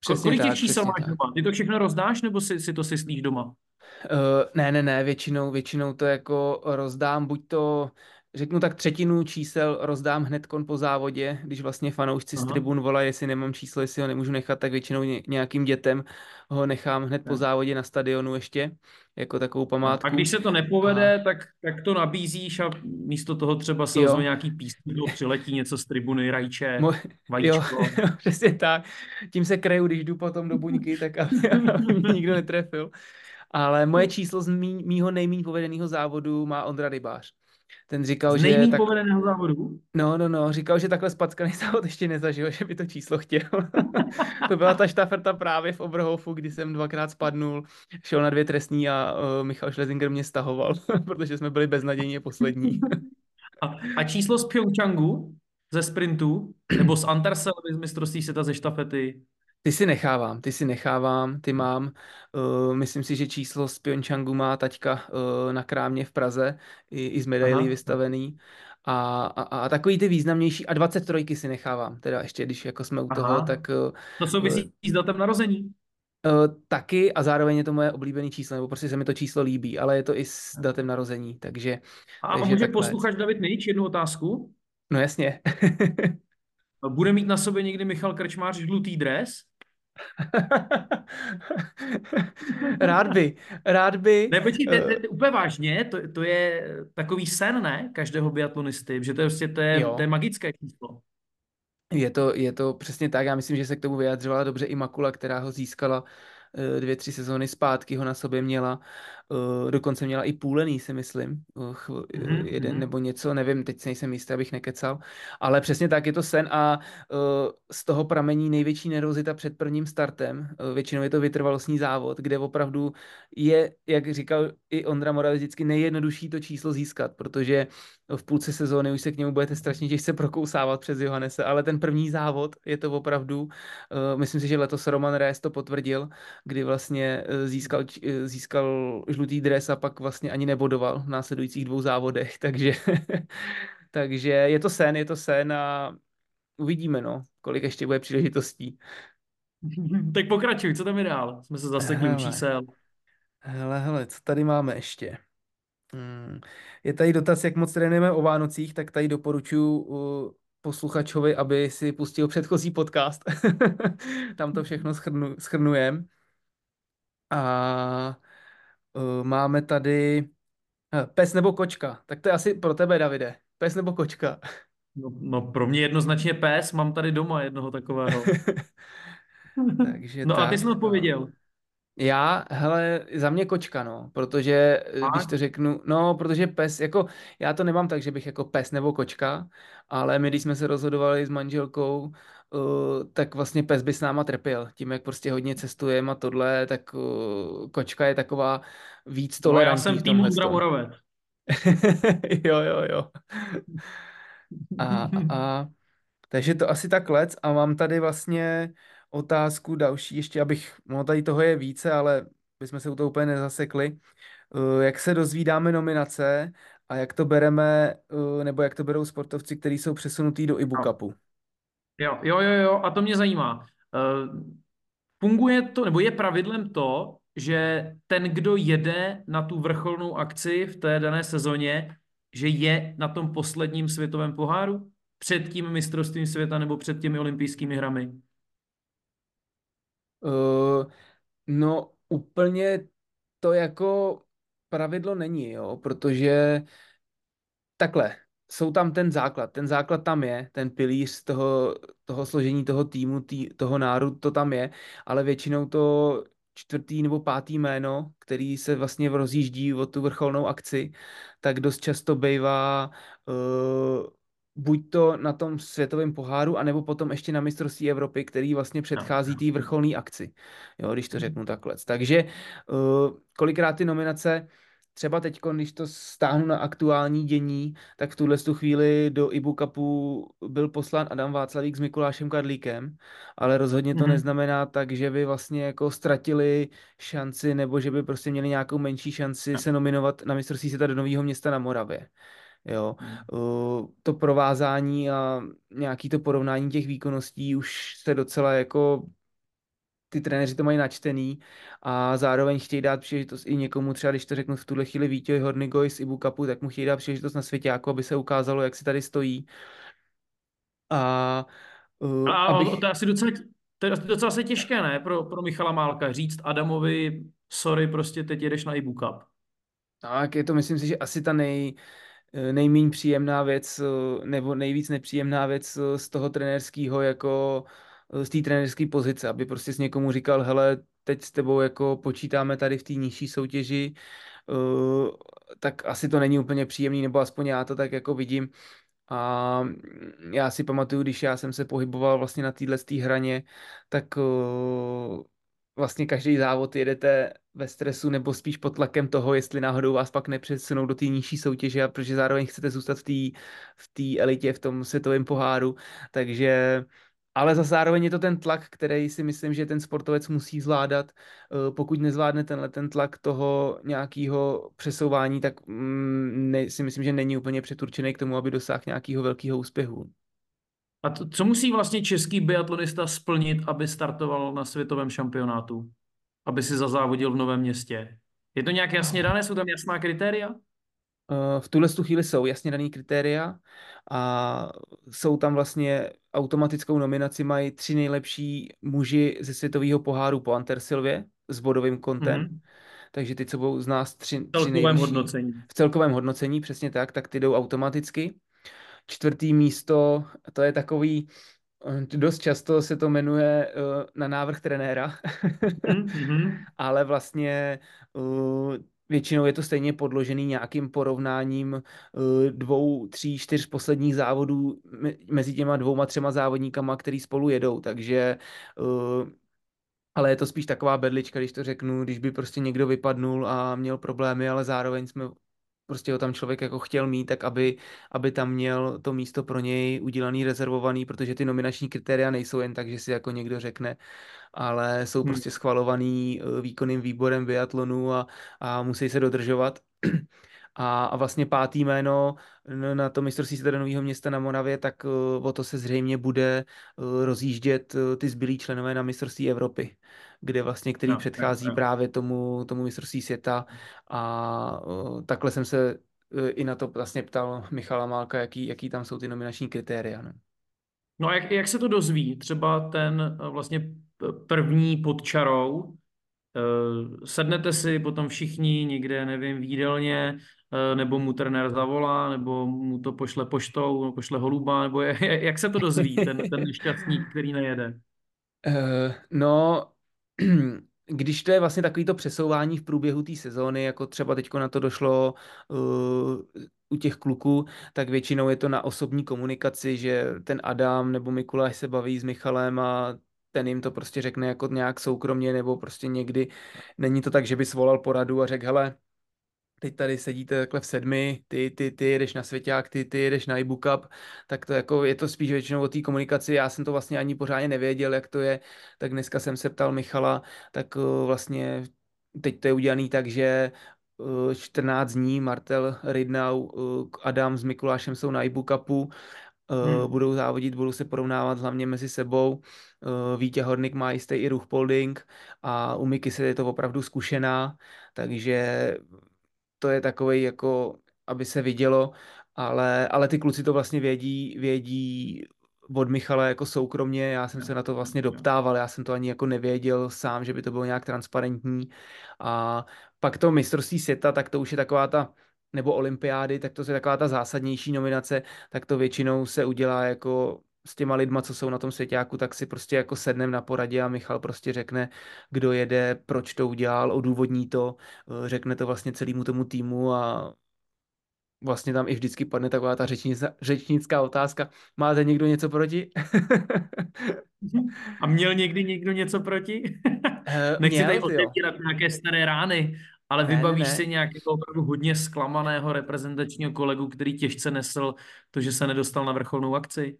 Přesně Kolik těch čísel máš tak. doma? Ty to všechno rozdáš, nebo si, si to syslíš doma? Uh, ne, ne, ne, většinou, většinou to jako rozdám, buď to řeknu tak třetinu čísel rozdám hned kon po závodě, když vlastně fanoušci Aha. z tribun volají, jestli nemám číslo, jestli ho nemůžu nechat, tak většinou nějakým dětem ho nechám hned po závodě na stadionu ještě, jako takovou památku. A když se to nepovede, a... tak, tak to nabízíš a místo toho třeba se ozve nějaký písní, přiletí něco z tribuny, rajče, Mo... vajíčko. Jo, přesně tak. Tím se kreju, když jdu potom do buňky, tak aby, aby mě nikdo netrefil. Ale moje číslo z mý, mýho nejméně povedeného závodu má Ondra Rybář. Ten říkal, Z že... tak... povedeného závodu? No, no, no, říkal, že takhle spackaný závod ještě nezažil, že by to číslo chtěl. to byla ta štafeta právě v Oberhofu, kdy jsem dvakrát spadnul, šel na dvě trestní a uh, Michal Schlesinger mě stahoval, protože jsme byli beznadějně poslední. a, a číslo z Pyeongchangu ze sprintu, nebo z Antarsel z mistrovství světa ze štafety? Ty si nechávám, ty si nechávám, ty mám. Uh, myslím si, že číslo z Pyeongchangu má taťka uh, na krámě v Praze, i, i z medailí vystavený. A, a, a takový ty významnější, a 23 si nechávám, teda ještě když jako jsme u Aha. toho, tak... Uh, to souvisí s datem narození? Uh, taky a zároveň je to moje oblíbené číslo, nebo prostě se mi to číslo líbí, ale je to i s datem narození, takže... A takže může posluchač David Nejč jednu otázku? No jasně. Bude mít na sobě někdy Michal Krčmář žlutý dres? rád by, rád by. Ne, počkej, uh, ne, úplně vážně, to, to je takový sen, ne, každého biatlonisty, že to je prostě, to je, to je magické číslo. Je to, je to přesně tak, já myslím, že se k tomu vyjadřovala dobře i Makula, která ho získala Eh, dvě, tři sezóny zpátky ho na sobě měla. Eh, dokonce měla i půlený, si myslím. Mm-hmm. Jeden nebo něco, nevím, teď nejsem jistý, abych nekecal. Ale přesně tak, je to sen a z toho pramení největší nervozita před prvním startem. Většinou je to vytrvalostní závod, kde opravdu je, jak říkal i Ondra Moravec, vždycky nejjednodušší to číslo získat, protože v půlce sezóny už se k němu budete strašně těžce prokousávat přes Johannese, ale ten první závod je to opravdu, myslím si, že letos Roman Rees to potvrdil, kdy vlastně získal, získal žlutý dres a pak vlastně ani nebodoval v následujících dvou závodech, takže, takže je to sen, je to sen a uvidíme, no, kolik ještě bude příležitostí. tak pokračuj, co tam je dál? Jsme se zasekli u čísel. Hele, hele, co tady máme ještě? Hmm. Je tady dotaz, jak moc trénujeme o Vánocích, tak tady doporučuji posluchačovi, aby si pustil předchozí podcast. Tam to všechno schrnu, schrnujem. A máme tady uh, pes nebo kočka. Tak to je asi pro tebe, Davide. Pes nebo kočka? No, no pro mě jednoznačně pes. Mám tady doma jednoho takového. Takže no tak, a ty jsi odpověděl. No. Já, hele, za mě kočka, no, protože, a? když to řeknu, no, protože pes, jako, já to nemám tak, že bych jako pes nebo kočka, ale my, když jsme se rozhodovali s manželkou, uh, tak vlastně pes by s náma trpěl, tím, jak prostě hodně cestujeme a tohle, tak uh, kočka je taková víc tolerantní. No, já jsem tým Ondra Moravec. jo, jo, jo. A, a, a takže to asi tak lec a mám tady vlastně otázku další, ještě abych, no tady toho je více, ale bychom se u toho úplně nezasekli. Eh, Jak se dozvídáme nominace a jak to bereme, eh, nebo jak to berou sportovci, kteří jsou přesunutí do Ibu No. Jo, jo, jo, jo, a to mě zajímá. Eh, Funguje to, nebo je pravidlem to, že ten, kdo jede na tu vrcholnou akci v té dané sezóně, že je na tom posledním světovém poháru? Před tím mistrovstvím světa nebo před těmi olympijskými hrami? Uh, no úplně to jako pravidlo není, jo, protože takhle, jsou tam ten základ, ten základ tam je, ten pilíř toho, toho složení toho týmu, tý, toho národu, to tam je, ale většinou to čtvrtý nebo pátý jméno, který se vlastně rozjíždí o tu vrcholnou akci, tak dost často bývá uh, buď to na tom světovém poháru, anebo potom ještě na mistrovství Evropy, který vlastně předchází té vrcholné akci, jo, když to řeknu takhle. Takže uh, kolikrát ty nominace třeba teď, když to stáhnu na aktuální dění, tak v tuhle tu chvíli do Ibu Cupu byl poslán Adam Václavík s Mikulášem Kadlíkem, ale rozhodně to Mhm. neznamená tak, že by vlastně jako ztratili šanci nebo že by prostě měli nějakou menší šanci se nominovat na mistrovství světa do Nového města na Moravě. Jo, Uh, to provázání a nějaký to porovnání těch výkonností už se docela jako ty trenéři to mají načtený a zároveň chtějí dát příležitost i někomu, třeba když to řeknu v tuhle chvíli Vítěj Hornigoj z Ibu Cupu, tak mu chtějí dát příležitost na světě, jako aby se ukázalo, jak si tady stojí. A uh, A abych... to je asi docela, to je docela asi těžké, ne, pro, pro Michala Málka říct Adamovi, sorry, prostě teď jedeš na Ibu Cup. Tak je to, myslím si, že asi ta nej, nejméně příjemná věc, nebo nejvíc nepříjemná věc z toho trenérského, jako z té trenérské pozice, aby prostě s někomu říkal, hele, teď s tebou jako počítáme tady v té nižší soutěži, tak asi to není úplně příjemný, nebo aspoň já to tak jako vidím. A já si pamatuju, když já jsem se pohyboval vlastně na téhle hraně, tak vlastně každý závod jedete ve stresu nebo spíš pod tlakem toho, jestli náhodou vás pak nepřesunou do té nižší soutěže, a protože zároveň chcete zůstat v té v elitě, v tom světovém poháru. Takže ale zase zároveň je to ten tlak, který si myslím, že ten sportovec musí zvládat. Pokud nezvládne tenhle ten tlak toho nějakého přesouvání, tak ne, si myslím, že není úplně přeturčený k tomu, aby dosáhl nějakého velkého úspěchu. A to, co musí vlastně český biatlonista splnit, aby startoval na světovém šampionátu? Aby si zazávodil v Novém městě? Je to nějak jasně dané? Jsou tam jasná kritéria? V tuhle chvíli jsou jasně daný kritéria a jsou tam vlastně automatickou nominaci mají tři nejlepší muži ze světového poháru po Antersilvě s bodovým kontem. Mm-hmm. Takže ty, co budou z nás tři, tři nejlepší hodnocení. v celkovém hodnocení, přesně tak, tak ty jdou automaticky. Čtvrtý místo, to je takový, dost často se to jmenuje uh, na návrh trenéra, mm-hmm. ale vlastně uh, většinou je to stejně podložený nějakým porovnáním uh, dvou, tří, čtyř posledních závodů me- mezi těma dvouma, třema závodníkama, který spolu jedou, takže uh, ale je to spíš taková bedlička, když to řeknu, když by prostě někdo vypadnul a měl problémy, ale zároveň jsme prostě ho tam člověk jako chtěl mít, tak aby, aby tam měl to místo pro něj udělaný, rezervovaný, protože ty nominační kritéria nejsou jen tak, že si jako někdo řekne, ale jsou hmm. prostě schvalovaný výkonným výborem biatlonu a, a musí se dodržovat. A, a vlastně pátý jméno na to mistrovství světa Nového města na Moravě, tak uh, o to se zřejmě bude uh, rozjíždět uh, ty zbylí členové na mistrovství Evropy, kde vlastně, který no, předchází no, no. právě tomu, tomu mistrovství světa a takhle jsem se i na to vlastně ptal Michala Málka, jaký, jaký tam jsou ty nominační kritéria. No, no a jak, jak se to dozví? Třeba ten vlastně první pod čarou, sednete si potom všichni někde, nevím, v jídelně, nebo mu trenér zavolá, nebo mu to pošle poštou, pošle holuba, nebo je, jak se to dozví, ten, ten nešťastník, který nejede? Uh, no, když to je vlastně takový to přesouvání v průběhu té sezóny, jako třeba teď na to došlo uh, u těch kluků, tak většinou je to na osobní komunikaci, že ten Adam nebo Mikuláš se baví s Michalem a ten jim to prostě řekne jako nějak soukromně, nebo prostě někdy není to tak, že by svolal poradu a řekl, hele, teď tady sedíte takhle v sedmi, ty, ty, ty jedeš na Svěťák, ty, ty jedeš na iBook Cup, tak to jako je to spíš většinou o té komunikaci, já jsem to vlastně ani pořádně nevěděl, jak to je, tak dneska jsem se ptal Michala, tak uh, vlastně teď to je udělaný tak, že 14 dní Martel Ridnau, Adam s Mikulášem jsou na iBook Cupu hmm. budou závodit, budou se porovnávat hlavně mezi sebou. Vítě Hornik má jistý i ruch polding a u Miky se je to opravdu zkušená, takže to je takový jako, aby se vidělo, ale, ale ty kluci to vlastně vědí, vědí od Michala jako soukromně, já jsem se na to vlastně doptával, já jsem to ani jako nevěděl sám, že by to bylo nějak transparentní a pak to mistrovství světa, tak to už je taková ta nebo olympiády, tak to je taková ta zásadnější nominace, tak to většinou se udělá jako s těma lidma, co jsou na tom svěťáku, tak si prostě jako sednem na poradě a Michal prostě řekne, kdo jede, proč to udělal, odůvodní to, eh, řekne to vlastně celému tomu týmu a vlastně tam i vždycky padne taková ta řečnická, řečnická otázka. Máte někdo něco proti? A měl někdy někdo něco proti? Uh, Nechci měl, tady otevírat nějaké staré rány, ale ne, vybavíš ne. si nějakého opravdu hodně zklamaného reprezentačního kolegu, který těžce nesl to, že se nedostal na vrcholnou akci?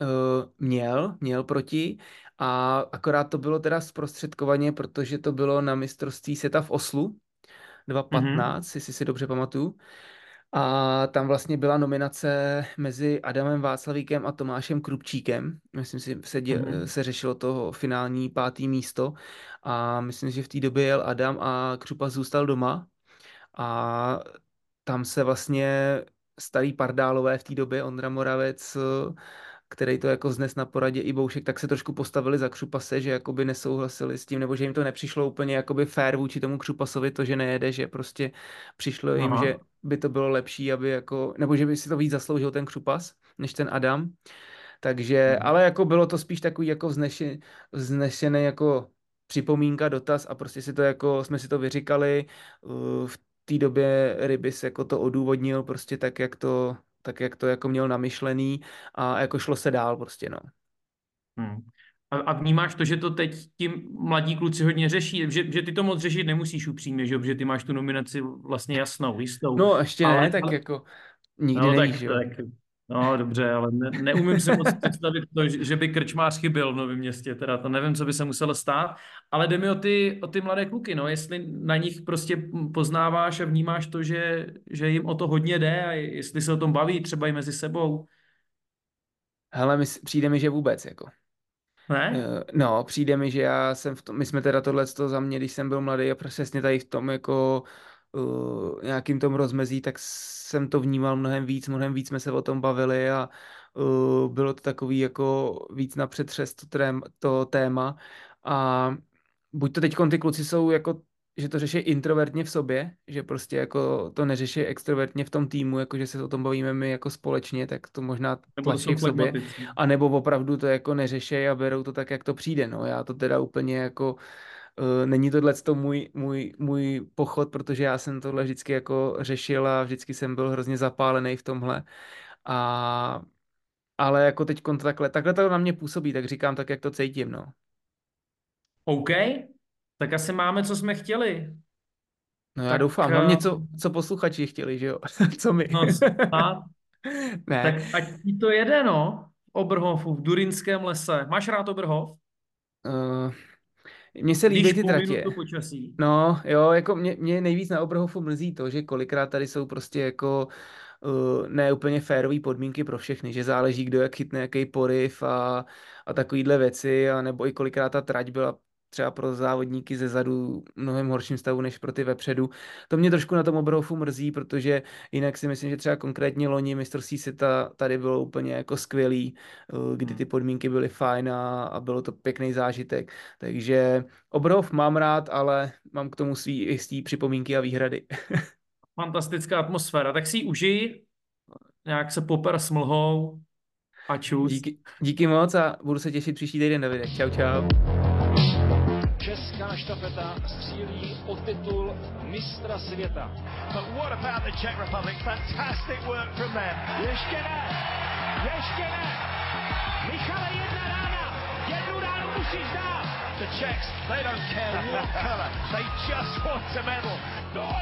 Uh, měl, měl proti a akorát to bylo teda zprostředkovaně, protože to bylo na mistrovství světa v Oslu 2015, mm-hmm. jestli si dobře pamatuju. A tam vlastně byla nominace mezi Adamem Václavíkem a Tomášem Krupčíkem. Myslím si, se, dě, mm-hmm. se řešilo to finální pátý místo. A myslím, že v té době jel Adam a Krupa zůstal doma. A tam se vlastně starý pardálové v té době, Ondra Moravec, který to jako znes na poradě i Boušek, tak se trošku postavili za Křupase, že jakoby nesouhlasili s tím, nebo že jim to nepřišlo úplně jakoby fair vůči tomu Křupasovi, to, že nejede, že prostě přišlo jim, Aha. že by to bylo lepší, aby jako, nebo že by si to víc zasloužil ten Křupas, než ten Adam. Takže, hmm. ale jako bylo to spíš takový jako vznešený, vznešený jako připomínka, dotaz a prostě si to jako, jsme si to vyříkali, v té době Rybis jako to odůvodnil prostě tak, jak to tak jak to jako měl namyšlený a jako šlo se dál prostě, no. Hmm. A, a vnímáš to, že to teď tím mladí kluci hodně řeší, že, že ty to moc řešit nemusíš upřímně, že, že ty máš tu nominaci vlastně jasnou, jistou. No ještě ale, ne, tak ale... jako nikdy no, nevíš, tak, že tak, No dobře, ale ne, neumím si moc představit to, že by krčmář chyběl v Novém městě, teda to nevím, co by se muselo stát, ale jde mi o ty, o ty mladé kluky, no, jestli na nich prostě poznáváš a vnímáš to, že, že jim o to hodně jde a jestli se o tom baví třeba i mezi sebou. Hele, my, přijde mi, že vůbec, jako. Ne? Eh, no, přijde mi, že já jsem v tom, my jsme teda tohle za mě, když jsem byl mladý a přesně tady v tom jako uh, nějakým tom rozmezí, tak jsem to vnímal mnohem víc, mnohem víc jsme se o tom bavili a uh, bylo to takový jako víc na přetřes to, trém, to téma. A buď to teď ty kluci jsou jako že to řeší introvertně v sobě, že prostě jako to neřeší extrovertně v tom týmu, jako že se o tom bavíme my jako společně, tak to možná tlačí v sobě, a nebo opravdu to jako neřeší a berou to tak, jak to přijde, no. Já to teda úplně jako Uh, není tohle to můj, můj, můj pochod, protože já jsem tohle vždycky jako řešil a vždycky jsem byl hrozně zapálený v tomhle. A, ale jako teď to takhle, takhle to na mě působí, tak říkám tak, jak to cítím, no. OK, tak asi máme, co jsme chtěli. No já tak, doufám, uh... hlavně co, co posluchači chtěli, že jo? co my? No, a... ne. Tak ať ti to jede, no. Obrhofu v Durinském lese. Máš rád Obrhov? Uh, mně se líbí ty tratě. počasí. No, jo, jako mě, mě nejvíc na Obrhofu mrzí to, že kolikrát tady jsou prostě jako uh, ne úplně férové podmínky pro všechny, že záleží, kdo jak chytne jaký poriv a, a takovýhle věci, a nebo i kolikrát ta trať byla třeba pro závodníky ze zadu mnohem horším stavu než pro ty vepředu. To mě trošku na tom obrovu mrzí, protože jinak si myslím, že třeba konkrétně loni mistrovství světa tady bylo úplně jako skvělý, eh, kdy hmm. ty podmínky byly fajn a, a bylo to pěkný zážitek. Takže obrov mám rád, ale mám k tomu svý jistý připomínky a výhrady. Fantastická atmosféra, tak si ji užij, nějak se poper s mlhou a čus. Díky, díky moc a budu se těšit příští týden, Davide. Čau, čau česká štafeta střílí o titul mistra světa. But what about the Czech Republic? Fantastic work from them. Ještě ne, ještě ne. Michale, jedna rána, jednu ránu musíš dát. The Czechs, they don't care what color, they just want to medal. No,